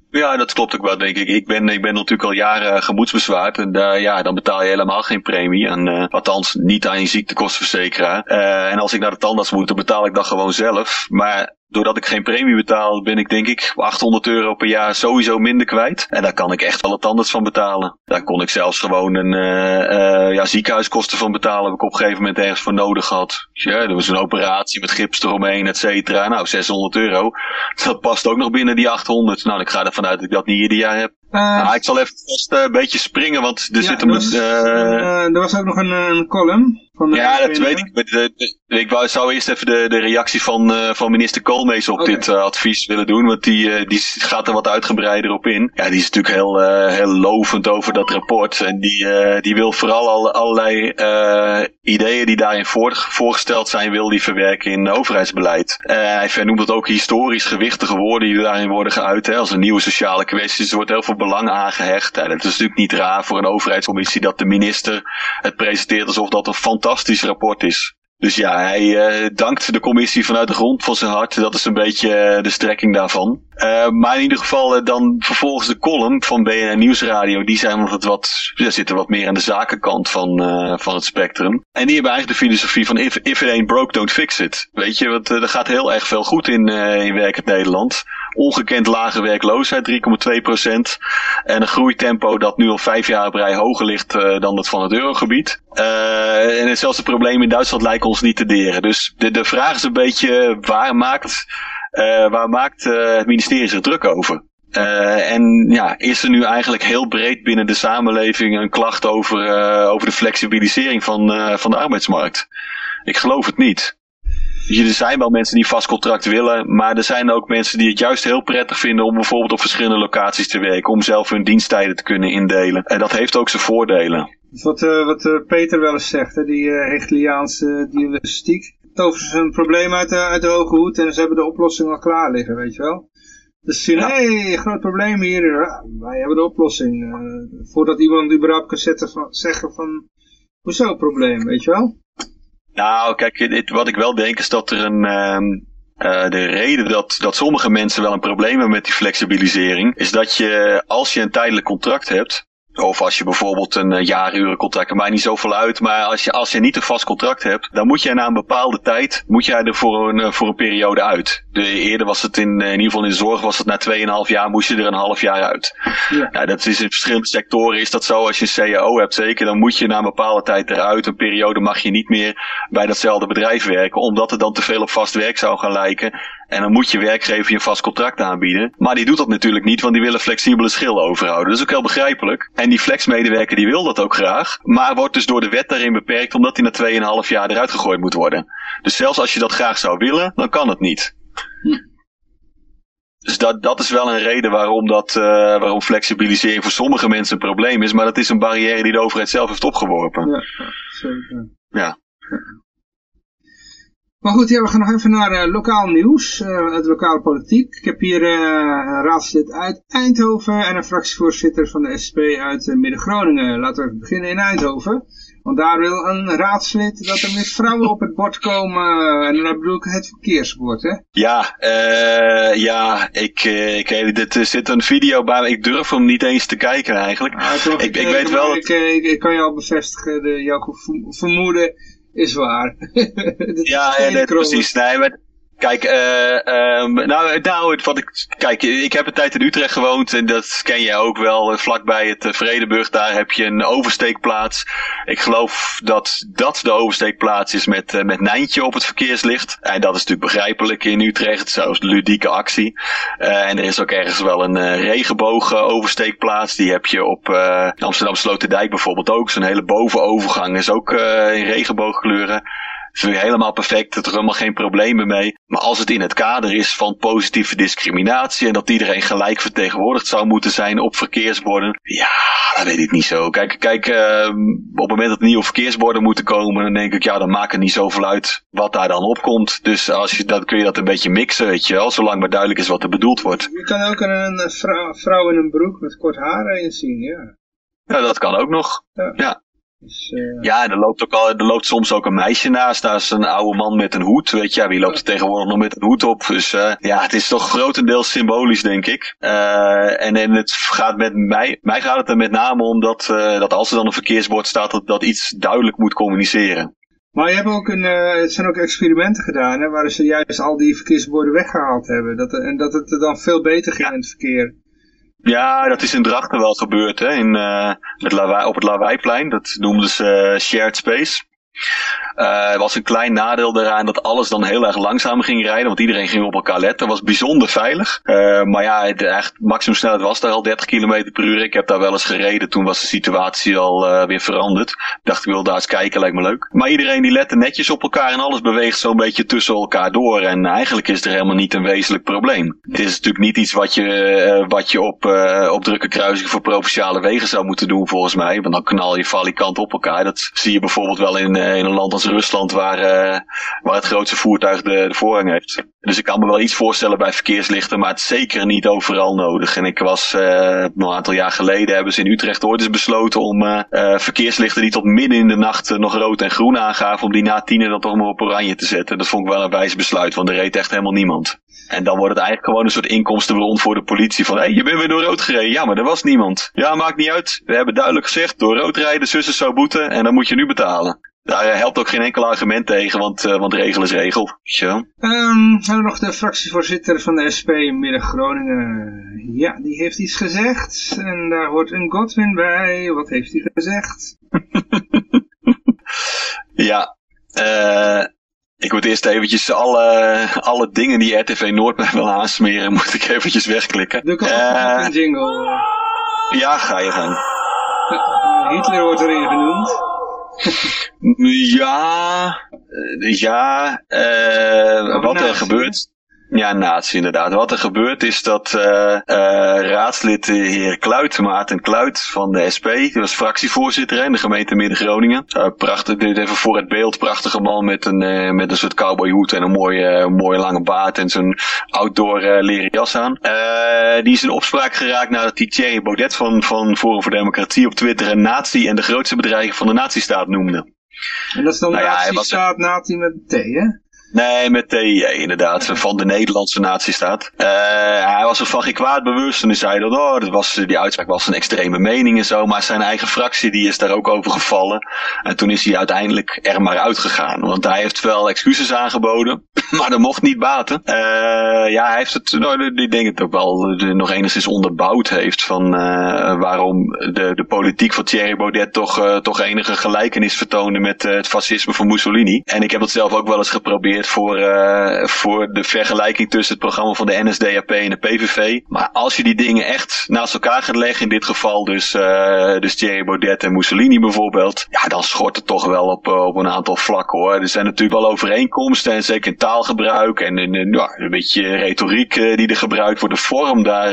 Ja, dat klopt ook wel, denk ik. Ik ben, ik ben natuurlijk al jaren gemoedsbezwaard. En ja, dan betaal je helemaal geen premie. En, uh, althans, niet aan je ziektekostenverzekeraar. En als ik naar de tandarts moet, dan betaal ik dat gewoon zelf. Maar doordat ik geen premie betaal, ben ik denk ik 800 euro per jaar sowieso minder kwijt. En daar kan ik echt wel het anders van betalen. Daar kon ik zelfs gewoon een uh, uh, ja, ziekenhuiskosten van betalen. Heb ik op een gegeven moment ergens voor nodig gehad. Ja, er was een operatie met gips eromheen, et cetera. Nou, 600 euro. Dat past ook nog binnen die 800. Nou, ik ga ervan uit dat ik dat niet ieder jaar heb. Uh, nou, ik zal even vast een beetje springen, want er ja, zit een... Was, er was ook nog een, een column ja, dat weet ik. Ik wou, zou eerst even de, de reactie van, uh, van minister Koolmees op okay. dit uh, advies willen doen. Want die, uh, die gaat er wat uitgebreider op in. Ja, die is natuurlijk heel, heel lovend over dat rapport. En die, die wil vooral al, allerlei ideeën die daarin voor, voorgesteld zijn, wil die verwerken in overheidsbeleid. hij vernoemt het ook historisch gewichtige woorden die daarin worden geuit. Hè, als een nieuwe sociale kwestie. Er wordt heel veel belang aangehecht. En het is natuurlijk niet raar voor een overheidscommissie dat de minister het presenteert alsof dat een fantastisch rapport is. Dus ja, hij uh, dankt de commissie vanuit de grond van zijn hart. Dat is een beetje uh, de strekking daarvan. Uh, maar in ieder geval dan vervolgens de column van BNN Nieuwsradio. Die zijn wat, wat, zitten wat meer aan de zakenkant van, van het spectrum. En die hebben eigenlijk de filosofie van if, if it ain't broke, don't fix it. Weet je, want er gaat heel erg veel goed in, in werkend Nederland. Ongekend lage werkloosheid, 3,2 procent. En een groeitempo dat nu al vijf jaar rij hoger ligt uh, dan dat van het eurogebied. Uh, en zelfs de problemen in Duitsland lijken ons niet te deren. Dus de, de vraag is een beetje waar maakt, uh, waar maakt het ministerie zich druk over? En ja, is er nu eigenlijk heel breed binnen de samenleving een klacht over, over de flexibilisering van, van de arbeidsmarkt? Ik geloof het niet. Er zijn wel mensen die vast contract willen, maar er zijn ook mensen die het juist heel prettig vinden om bijvoorbeeld op verschillende locaties te werken, om zelf hun diensttijden te kunnen indelen. En dat heeft ook zijn voordelen. Wat, wat Peter wel eens zegt, hè, die Hegeliaanse diagnostiek. Toveren ze een probleem uit de, uit de hoge hoed en ze hebben de oplossing al klaar liggen, weet je wel. Dus zien, hé, hey, groot probleem hier. wij hebben de oplossing. Uh, voordat iemand überhaupt kan zetten van, zeggen van, hoezo probleem, weet je wel? Nou, kijk, wat ik wel denk is dat er een... Uh, de reden dat, dat sommige mensen wel een probleem hebben met die flexibilisering, is dat je, als je een tijdelijk contract hebt, of als je bijvoorbeeld een uh, jaarurencontract, maakt mij niet zoveel uit. Maar als je, als je niet een vast contract hebt, dan moet je na een bepaalde tijd, moet jij er voor een, uh, voor een periode uit. De, eerder was het in, uh, in ieder geval in de zorg, was het na 2,5 jaar, moest je er een half jaar uit. Ja. Nou, dat is in verschillende sectoren is dat zo. Als je een CAO hebt zeker, dan moet je na een bepaalde tijd eruit. Een periode mag je niet meer bij datzelfde bedrijf werken, omdat het dan te veel op vast werk zou gaan lijken. En dan moet je werkgever je een vast contract aanbieden. Maar die doet dat natuurlijk niet, want die willen flexibele schil overhouden. Dat is ook heel begrijpelijk. En die flexmedewerker die wil dat ook graag. Maar wordt dus door de wet daarin beperkt, omdat hij na 2,5 jaar eruit gegooid moet worden. Dus zelfs als je dat graag zou willen, dan kan het niet. Dus dat, dat is wel een reden waarom, dat, uh, waarom flexibilisering voor sommige mensen een probleem is. Maar dat is een barrière die de overheid zelf heeft opgeworpen. Ja, zeker. Ja. Maar goed, ja, we gaan nog even naar uh, lokaal nieuws, uh, uit de lokale politiek. Ik heb hier uh, een raadslid uit Eindhoven en een fractievoorzitter van de SP uit Midden-Groningen. Laten we even beginnen in Eindhoven. Want daar wil een raadslid dat er meer vrouwen op het bord komen. En dan bedoel ik het verkeersbord, hè? Ja, uh, ja, ik, ik, dit zit een video bij Ik durf hem niet eens te kijken eigenlijk. Ah, ik, ik, ik, weet wel... Ik, ik, ik, kan je al bevestigen, de, jouw vermoeden is waar. ja, ja net precies. Nee, maar Kijk, uh, um, nou, nou, wat ik, kijk, ik heb een tijd in Utrecht gewoond en dat ken je ook wel. Vlakbij het uh, Vredeburg, daar heb je een oversteekplaats. Ik geloof dat dat de oversteekplaats is met, met Nijntje op het verkeerslicht. En dat is natuurlijk begrijpelijk in Utrecht, zo'n ludieke actie. en er is ook ergens wel een regenboog oversteekplaats. Die heb je op Amsterdam Sloterdijk bijvoorbeeld ook. Zo'n hele bovenovergang is ook in regenboogkleuren is weer helemaal perfect, er is helemaal geen problemen mee. Maar als het in het kader is van positieve discriminatie en dat iedereen gelijk vertegenwoordigd zou moeten zijn op verkeersborden, ja, dat weet ik niet zo. Kijk, kijk uh, op het moment dat er nieuwe verkeersborden moeten komen, dan denk ik, ja, dan maakt het niet zoveel uit wat daar dan opkomt. Dus als je, dan kun je dat een beetje mixen, weet je wel, zolang maar duidelijk is wat er bedoeld wordt. Je kan ook een vrouw, vrouw in een broek met kort haar in zien, ja. Ja, dat kan ook nog. ja. ja. Dus, uh... Ja, er loopt, ook al, er loopt soms ook een meisje naast. Daar is een oude man met een hoed. Weet je, ja, wie loopt er tegenwoordig nog met een hoed op? Dus uh, ja, het is toch grotendeels symbolisch, denk ik. Uh, en, en het gaat met mij, mij gaat het er met name om dat, dat als er dan een verkeersbord staat, dat, dat iets duidelijk moet communiceren. Maar je hebt ook een, het zijn ook experimenten gedaan, hè, waar ze juist al die verkeersborden weggehaald hebben. Dat, en dat het dan veel beter ging in het verkeer. Ja, dat is in Drachten wel gebeurd, hè? In, uh, het lawaai, op het Lawaai-plein. Dat noemden ze uh, shared space. Uh, er was een klein nadeel daaraan dat alles dan heel erg langzaam ging rijden, want iedereen ging op elkaar letten. was bijzonder veilig. Uh, maar ja, de echt maximumsnelheid was daar al 30 km per uur. Ik heb daar wel eens gereden, toen was de situatie al uh, weer veranderd. Ik dacht, ik wil daar eens kijken, lijkt me leuk. Maar iedereen die lette netjes op elkaar en alles beweegt zo'n beetje tussen elkaar door. En eigenlijk is er helemaal niet een wezenlijk probleem. Het is natuurlijk niet iets wat je, wat je op, op drukke kruisingen voor provinciale wegen zou moeten doen, volgens mij. Want dan knal je valikant op elkaar. Dat zie je bijvoorbeeld wel in, in een land als Rusland waar, uh, waar het grootste voertuig de, de voorrang heeft. Dus ik kan me wel iets voorstellen bij verkeerslichten, maar het zeker niet overal nodig. En ik was uh, een aantal jaar geleden hebben ze in Utrecht ooit eens besloten om verkeerslichten die tot midden in de nacht nog rood en groen aangaven, om die na tienen dan toch maar op oranje te zetten. Dat vond ik wel een wijs besluit, want er reed echt helemaal niemand. En dan wordt het eigenlijk gewoon een soort inkomstenbron voor de politie. Van, hé, hey, je bent weer door rood gereden. Ja, maar er was niemand. Ja, maakt niet uit. We hebben duidelijk gezegd, door rood rijden, zussen zou boeten en dan moet je nu betalen. Daar helpt ook geen enkel argument tegen, want, uh, want regel is regel. Zo. Um, hebben we nog de fractievoorzitter van de SP in Midden-Groningen. Ja, die heeft iets gezegd. En daar hoort een Godwin bij. Wat heeft hij gezegd? ja, uh, ik moet eerst eventjes alle, alle dingen die RTV Noord mij wil aansmeren, moet ik eventjes wegklikken. Doe ik uh, een jingle. Ja, ga je gang. Hitler wordt erin genoemd. Ja, ja, uh, wat er gebeurt. Ja, nazi inderdaad. Wat er gebeurt is dat uh, uh, raadslid de heer Kluit, Maarten Kluit van de SP, die was fractievoorzitter in de gemeente Midden-Groningen. Uh, prachtig, dit even voor het beeld, prachtige man met een, met een soort cowboyhoed en een mooie, mooie lange baard en zo'n outdoor leren jas aan. die is in opspraak geraakt nadat hij Thierry Baudet van, van Forum voor Democratie op Twitter een nazi en de grootste bedreiging van de nazistaat noemde. En dat is dan nou ja, nazi-staat, nazi met T, hè? Nee, met TIE inderdaad, van de Nederlandse nazistaat. Uh, hij was er van geen kwaad bewust en hij zei dat, oh, dat was, die uitspraak was een extreme mening en zo. Maar zijn eigen fractie die is daar ook over gevallen. En toen is hij uiteindelijk er maar uitgegaan. Want hij heeft wel excuses aangeboden, maar dat mocht niet baten. Uh, ja, hij heeft het, nou, ik denk het ook wel nog enigszins onderbouwd heeft van uh, waarom de, de politiek van Thierry Baudet toch, toch enige gelijkenis vertoonde met het fascisme van Mussolini. En ik heb het zelf ook wel eens geprobeerd voor, uh, voor de vergelijking tussen het programma van de NSDAP en de PVV. Maar als je die dingen echt naast elkaar gaat leggen, in dit geval dus, uh, dus Thierry Baudet en Mussolini bijvoorbeeld, ja, dan schort het toch wel op, op een aantal vlakken hoor. Er zijn natuurlijk wel overeenkomsten en zeker in taalgebruik en in, ja, een beetje retoriek die er gebruikt wordt. De vorm, daar,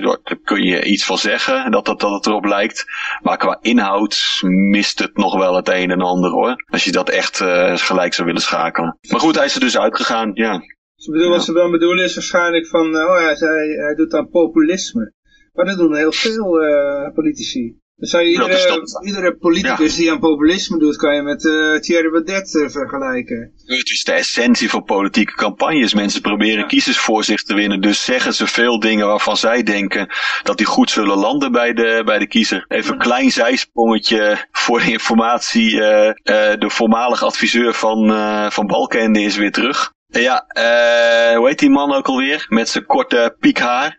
daar kun je iets van zeggen, dat, dat, dat het erop lijkt. Maar qua inhoud mist het nog wel het een en ander hoor. Als je dat echt gelijk zou willen schakelen. Maar goed, hij is er dus uitgegaan, ja. Ze bedoel, Wat ze dan bedoelen is waarschijnlijk van, oh hij, hij, hij doet aan populisme. Maar dat doen heel veel uh, politici. Dan zou je iedere, iedere politicus die aan populisme doet, kan je met uh, Thierry Baudet uh, vergelijken. Het is de essentie van politieke campagnes. Mensen proberen ja. kiezers voor zich te winnen. Dus zeggen ze veel dingen waarvan zij denken dat die goed zullen landen bij de, bij de kiezer. Even een klein zijsprongetje voor de informatie. Uh, de voormalige adviseur van, van Balkende is weer terug. Ja, hoe heet die man ook alweer? Met zijn korte piekhaar.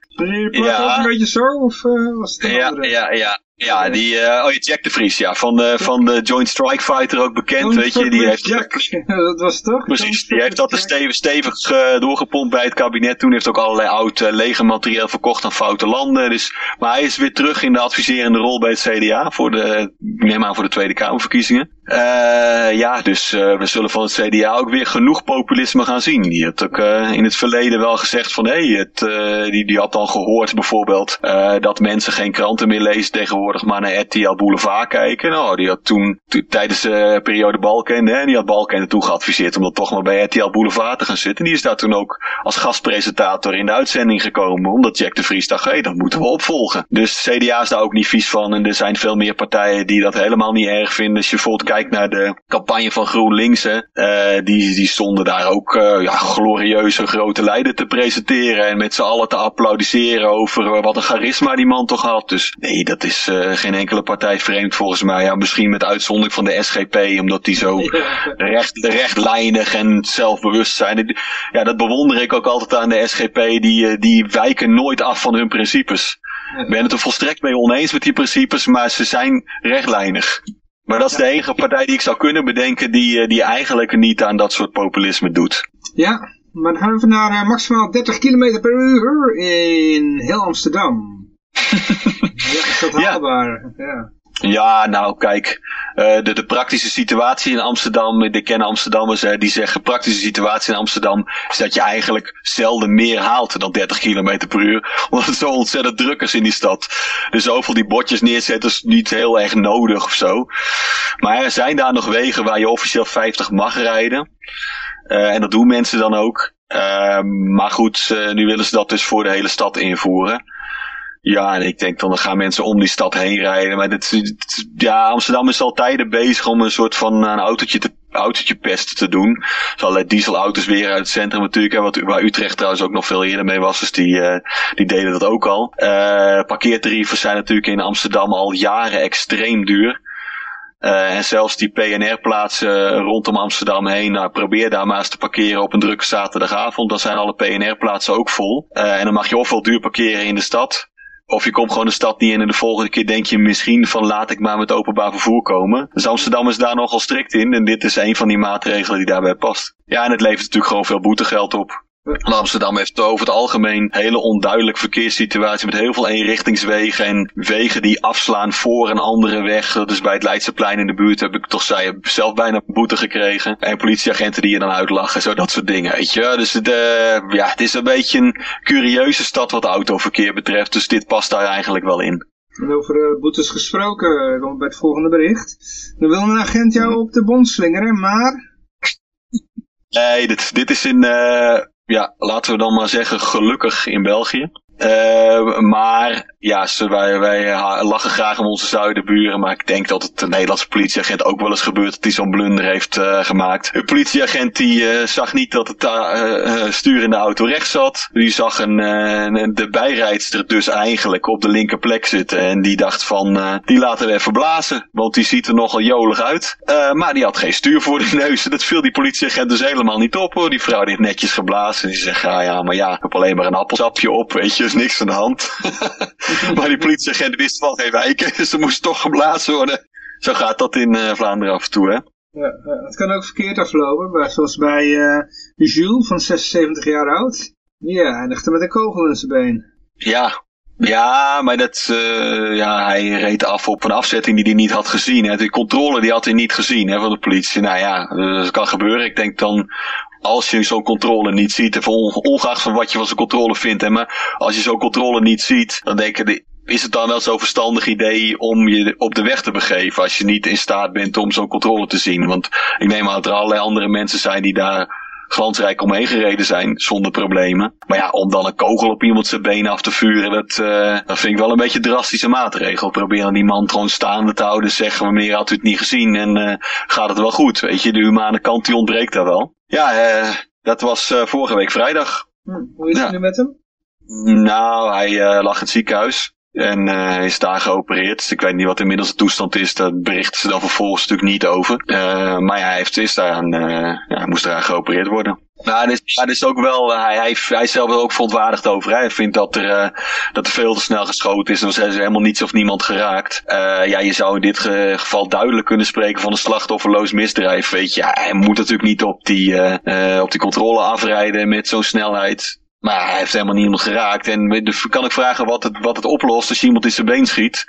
Ja, een beetje zo? Of uh, was het ja, ja, ja, ja, die, uh, oh, Jack de Vries, ja, van de, van de Joint Strike Fighter ook bekend, Joint weet je. Die heeft, Jack, dat was toch? Precies, die heeft dat stevig, stevig uh, doorgepompt bij het kabinet. Toen heeft ook allerlei oud uh, legermateriaal verkocht aan foute landen. Dus, maar hij is weer terug in de adviserende rol bij het CDA, voor de, neem aan voor de Tweede Kamerverkiezingen. Uh, ja, dus uh, we zullen van het CDA ook weer genoeg populisme gaan zien. Die had ook uh, in het verleden wel gezegd van hé, hey, die, die had dan gehoord bijvoorbeeld dat mensen geen kranten meer lezen tegenwoordig, maar naar RTL Boulevard kijken. Nou, die had toen, tijdens de periode Balkende, hè, die had Balkende toen geadviseerd om dat toch maar bij RTL Boulevard te gaan zitten. Die is daar toen ook als gastpresentator in de uitzending gekomen, omdat Jack de Vries dacht, hé, hey, dat moeten we opvolgen. Dus CDA is daar ook niet vies van en er zijn veel meer partijen die dat helemaal niet erg vinden. Als je bijvoorbeeld kijkt naar de campagne van GroenLinks, uh, die, die stonden daar ook uh, ja, glorieuze grote leider te presenteren en met z'n allen te applaudisseren over wat een charisma die man toch had. Dus nee, dat is geen enkele partij vreemd volgens mij. Ja, misschien met uitzondering van de SGP, omdat die zo recht, rechtlijnig en zelfbewust zijn. Ja, dat bewonder ik ook altijd aan de SGP. Die, die wijken nooit af van hun principes. Ik ben het er volstrekt mee oneens met die principes, maar ze zijn rechtlijnig. Maar dat is de enige partij die ik zou kunnen bedenken die, die eigenlijk niet aan dat soort populisme doet. Ja, maar dan gaan we naar uh, maximaal 30 km per uur in heel Amsterdam. ja, is dat haalbaar? Ja. ja. Ja, nou kijk, uh, de, de praktische situatie in Amsterdam, de kennen Amsterdammers, uh, die zeggen praktische situatie in Amsterdam is dat je eigenlijk zelden meer haalt dan 30 km per uur, omdat het zo ontzettend druk is in die stad. Dus zoveel die bordjes neerzetten is niet heel erg nodig of zo. Maar er zijn daar nog wegen waar je officieel 50 mag rijden. Uh, en dat doen mensen dan ook. maar goed, nu willen ze dat dus voor de hele stad invoeren. Ja, en ik denk dan, dan gaan mensen om die stad heen rijden. Maar dit, ja, Amsterdam is al tijden bezig om een soort van een autootje te autootje te doen. Zo allerlei dieselauto's weer uit het centrum natuurlijk. Hè, wat, waar Utrecht trouwens ook nog veel eerder mee was. Dus die, uh, die deden dat ook al. Uh, parkeertarieven zijn natuurlijk in Amsterdam al jaren extreem duur. En zelfs die PNR-plaatsen rondom Amsterdam heen, nou, probeer daar maar eens te parkeren op een drukke zaterdagavond. Dan zijn alle PNR-plaatsen ook vol. En dan mag je ofwel duur parkeren in de stad, of je komt gewoon de stad niet in en de volgende keer denk je misschien van laat ik maar met openbaar vervoer komen. Dus Amsterdam is daar nogal strikt in en dit is een van die maatregelen die daarbij past. Ja, en het levert natuurlijk gewoon veel boetegeld op. Amsterdam heeft over het algemeen een hele onduidelijke verkeerssituatie met heel veel eenrichtingswegen en wegen die afslaan voor een andere weg. Dus bij het Leidseplein in de buurt heb ik toch zei, zelf bijna boete gekregen. En politieagenten die je dan uitlachen, zo dat soort dingen, weet je. Dus het, uh, ja, het is een beetje een curieuze stad wat autoverkeer betreft, dus dit past daar eigenlijk wel in. En over uh, boetes gesproken, uh, bij het volgende bericht. Dan wil een agent jou op de bond slingeren, maar... Nee, dit, dit is in, uh, ja, laten we dan maar zeggen, gelukkig in België. Uh, maar ja, wij, wij lachen graag om onze zuidenburen, maar ik denk dat het de Nederlandse politieagent ook wel eens gebeurt dat hij zo'n blunder heeft uh, gemaakt. Een politieagent die uh, zag niet dat het stuur in de auto rechts zat. Die zag een, de bijrijdster dus eigenlijk op de linker plek zitten en die dacht van, die laten we even blazen, want die ziet er nogal jolig uit. maar die had geen stuur voor de neus dat viel die politieagent dus helemaal niet op hoor. Die vrouw die heeft netjes geblazen en die zegt, ja, ja, maar ja, ik heb alleen maar een appelsapje op, weet je, is niks aan de hand. maar die politieagent wist van geen wijken, dus er moest toch geblazen worden. Zo gaat dat in uh, Vlaanderen af en toe, hè? Ja, het kan ook verkeerd aflopen, zoals bij uh, Jules van 76 jaar oud. Die eindigde met een kogel in zijn been. Ja, ja, maar dat, uh, ja, hij reed af op een afzetting die hij niet had gezien. Hè. De controle die had hij niet gezien hè, van de politie. Nou ja, dat kan gebeuren. Ik denk dan als je zo'n controle niet ziet, ongeacht van wat je van zo'n controle vindt, hè, maar als je zo'n controle niet ziet, dan denk ik, is het dan wel zo'n verstandig idee om je op de weg te begeven als je niet in staat bent om zo'n controle te zien? Want ik neem aan dat er allerlei andere mensen zijn die daar glansrijk omheen gereden zijn zonder problemen. Maar ja, om dan een kogel op iemand zijn benen af te vuren, dat, uh, dat vind ik wel een beetje drastische maatregel. Probeer dan die man gewoon staande te houden, zeggen we meer had u het niet gezien en uh, gaat het wel goed. Weet je, de humane kant die ontbreekt daar wel. Ja, uh, dat was vorige week vrijdag. Hm, hoe is het ja. nu met hem? Nou, hij lag in het ziekenhuis. En uh, is daar geopereerd. Dus ik weet niet wat inmiddels de toestand is. Daar berichten ze dan vervolgens natuurlijk niet over. Uh, maar ja, hij heeft, is daaraan, uh, ja, moest eraan geopereerd worden. Nou, dat is, is ook wel, hij, hij, hij is zelf ook verontwaardigd over. Hij vindt dat er, dat er veel te snel geschoten is. Er is helemaal niets of niemand geraakt. ja, je zou in dit geval duidelijk kunnen spreken van een slachtofferloos misdrijf. Weet je, hij moet natuurlijk niet op die, op die controle afrijden met zo'n snelheid. Maar hij heeft helemaal niemand geraakt. En kan ik vragen wat het, wat het oplost als iemand in zijn been schiet.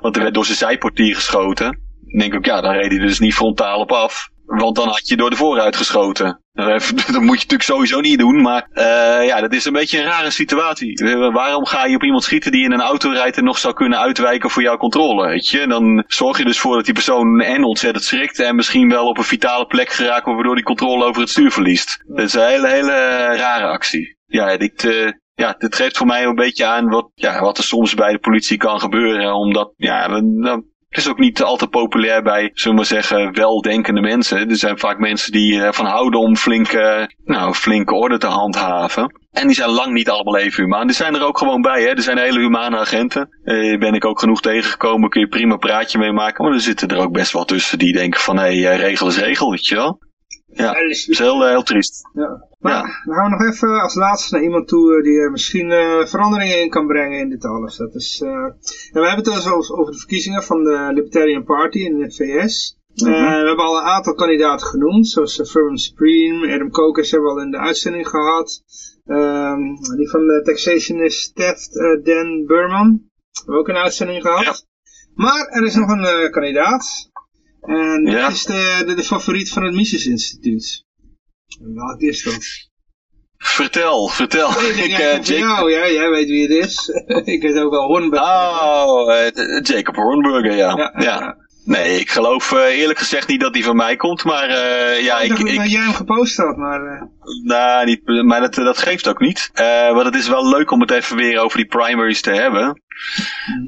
Want er werd door zijn zijportier geschoten. Dan denk ik, ja, dan reed hij dus niet frontaal op af. Want dan had je door de vooruit geschoten. Dat moet je natuurlijk sowieso niet doen. Maar uh, ja, dat is een beetje een rare situatie. Waarom ga je op iemand schieten die in een auto rijdt en nog zou kunnen uitwijken voor jouw controle? Weet je? Dan zorg je dus voor dat die persoon en ontzettend schrikt. En misschien wel op een vitale plek geraakt waardoor die controle over het stuur verliest. Dat is een hele, hele rare actie ja, dit, uh, ja, dit geeft voor mij een beetje aan wat, ja, wat er soms bij de politie kan gebeuren. Omdat, ja, dan, het is ook niet altijd populair bij, zullen we zeggen, weldenkende mensen. Er zijn vaak mensen die ervan houden om flinke, nou, flinke orde te handhaven. En die zijn lang niet allemaal even humaan. Die zijn er ook gewoon bij, hè. Er zijn hele humane agenten. Eh, ben ik ook genoeg tegengekomen, kun je prima praatje mee maken. Maar er zitten er ook best wel tussen die denken van, hé, hey, regel is regel, weet je wel. Ja, dat is heel, heel triest. Ja. Maar ja. dan gaan we nog even als laatste naar iemand toe die misschien uh, veranderingen in kan brengen in dit alles. Dat is, uh, we hebben het dus over, over de verkiezingen van de Libertarian Party in de VS. Uh, we hebben al een aantal kandidaten genoemd, zoals uh, Furman Supreme, Adam Kokes hebben we al in de uitzending gehad. Um, die van de taxationist Ted Dan Burman, hebben we ook een uitzending gehad. Ja. Maar er is nog een kandidaat, en ja. dat is de, de, de, favoriet van het Mises Instituut. Welk is dat? Vertel, vertel. Nee, ik, ik uh, jou, ja, jij weet wie het is. ik weet ook wel Hornburger. Oh, uh, Jacob Hornburger, ja. ja, ja. Nee, ik geloof uh, eerlijk gezegd niet dat die van mij komt, maar uh, ja, ik... Ik, ik dat jij hem gepost had, maar... Uh... Nou, niet, maar dat, dat geeft ook niet. want het is wel leuk om het even weer over die primaries te hebben.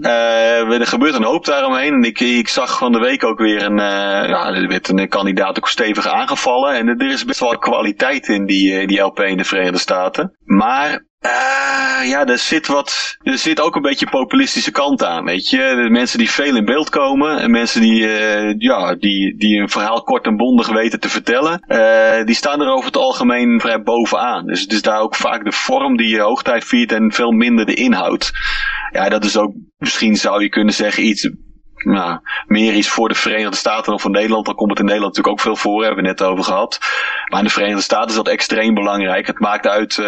Uh, er gebeurt een hoop daaromheen. En ik, ik zag van de week ook weer een, uh, ja, er werd een kandidaat ook stevig aangevallen. En er is best wel kwaliteit in die, die LP in de Verenigde Staten. Maar uh, ja, er zit wat, er zit ook een beetje populistische kant aan, weet je. De mensen die veel in beeld komen en mensen die, uh, ja, die, die een verhaal kort en bondig weten te vertellen, uh, die staan er over het algemeen vrij bovenaan. Dus het is daar ook vaak de vorm die je hoogtijd viert en veel minder de inhoud. Ja, dat is ook, misschien zou je kunnen zeggen, iets nou, meer iets voor de Verenigde Staten dan voor Nederland. Dan komt het in Nederland natuurlijk ook veel voor, hebben we net over gehad. Maar in de Verenigde Staten is dat extreem belangrijk. Het maakt uit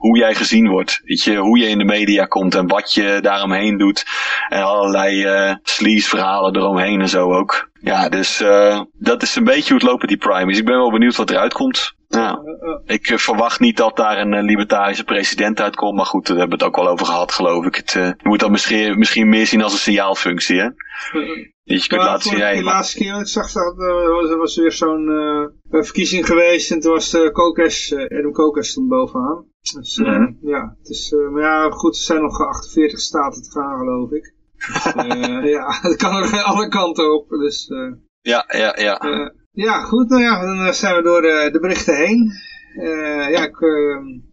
hoe jij gezien wordt. Weet je, hoe je in de media komt en wat je daaromheen doet. En allerlei uh, sleaze verhalen eromheen en zo ook. Ja, dus uh, dat is een beetje hoe het loopt met die primaries. Ik ben wel benieuwd wat eruit komt. Ja. Ik verwacht niet dat daar een libertarische president uitkomt. Maar goed, daar hebben we het ook wel over gehad, geloof ik. Het, je moet dat misschien, misschien meer zien als een signaalfunctie, hè? Dat je kunt laten zien. De laatste keer ik zag dat er was weer zo'n uh, verkiezing geweest. En toen was de Kokes, uh, Adam Kokes stond bovenaan. Dus uh, mm -hmm. ja, het is, maar ja, goed, er zijn nog 48 staten te gaan, geloof ik. Dus, ja, het kan er alle kanten op. Dus, ja, ja, ja. ja, goed, nou ja, dan zijn we door de, de berichten heen. ja, ik,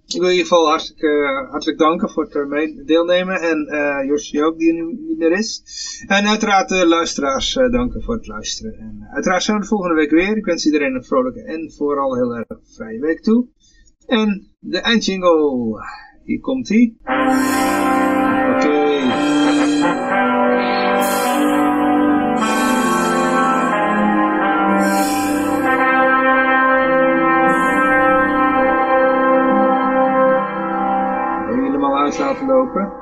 ik wil in ieder geval hartelijk, hartelijk danken voor het deelnemen. En uh, Josje ook, die er nu niet meer is. En uiteraard de luisteraars danken voor het luisteren. En uiteraard zijn we de volgende week weer. Ik wens iedereen een vrolijke en vooral heel erg vrije week toe. En de eindjingle. Hier komt ie. Oké. Okay. laten lopen.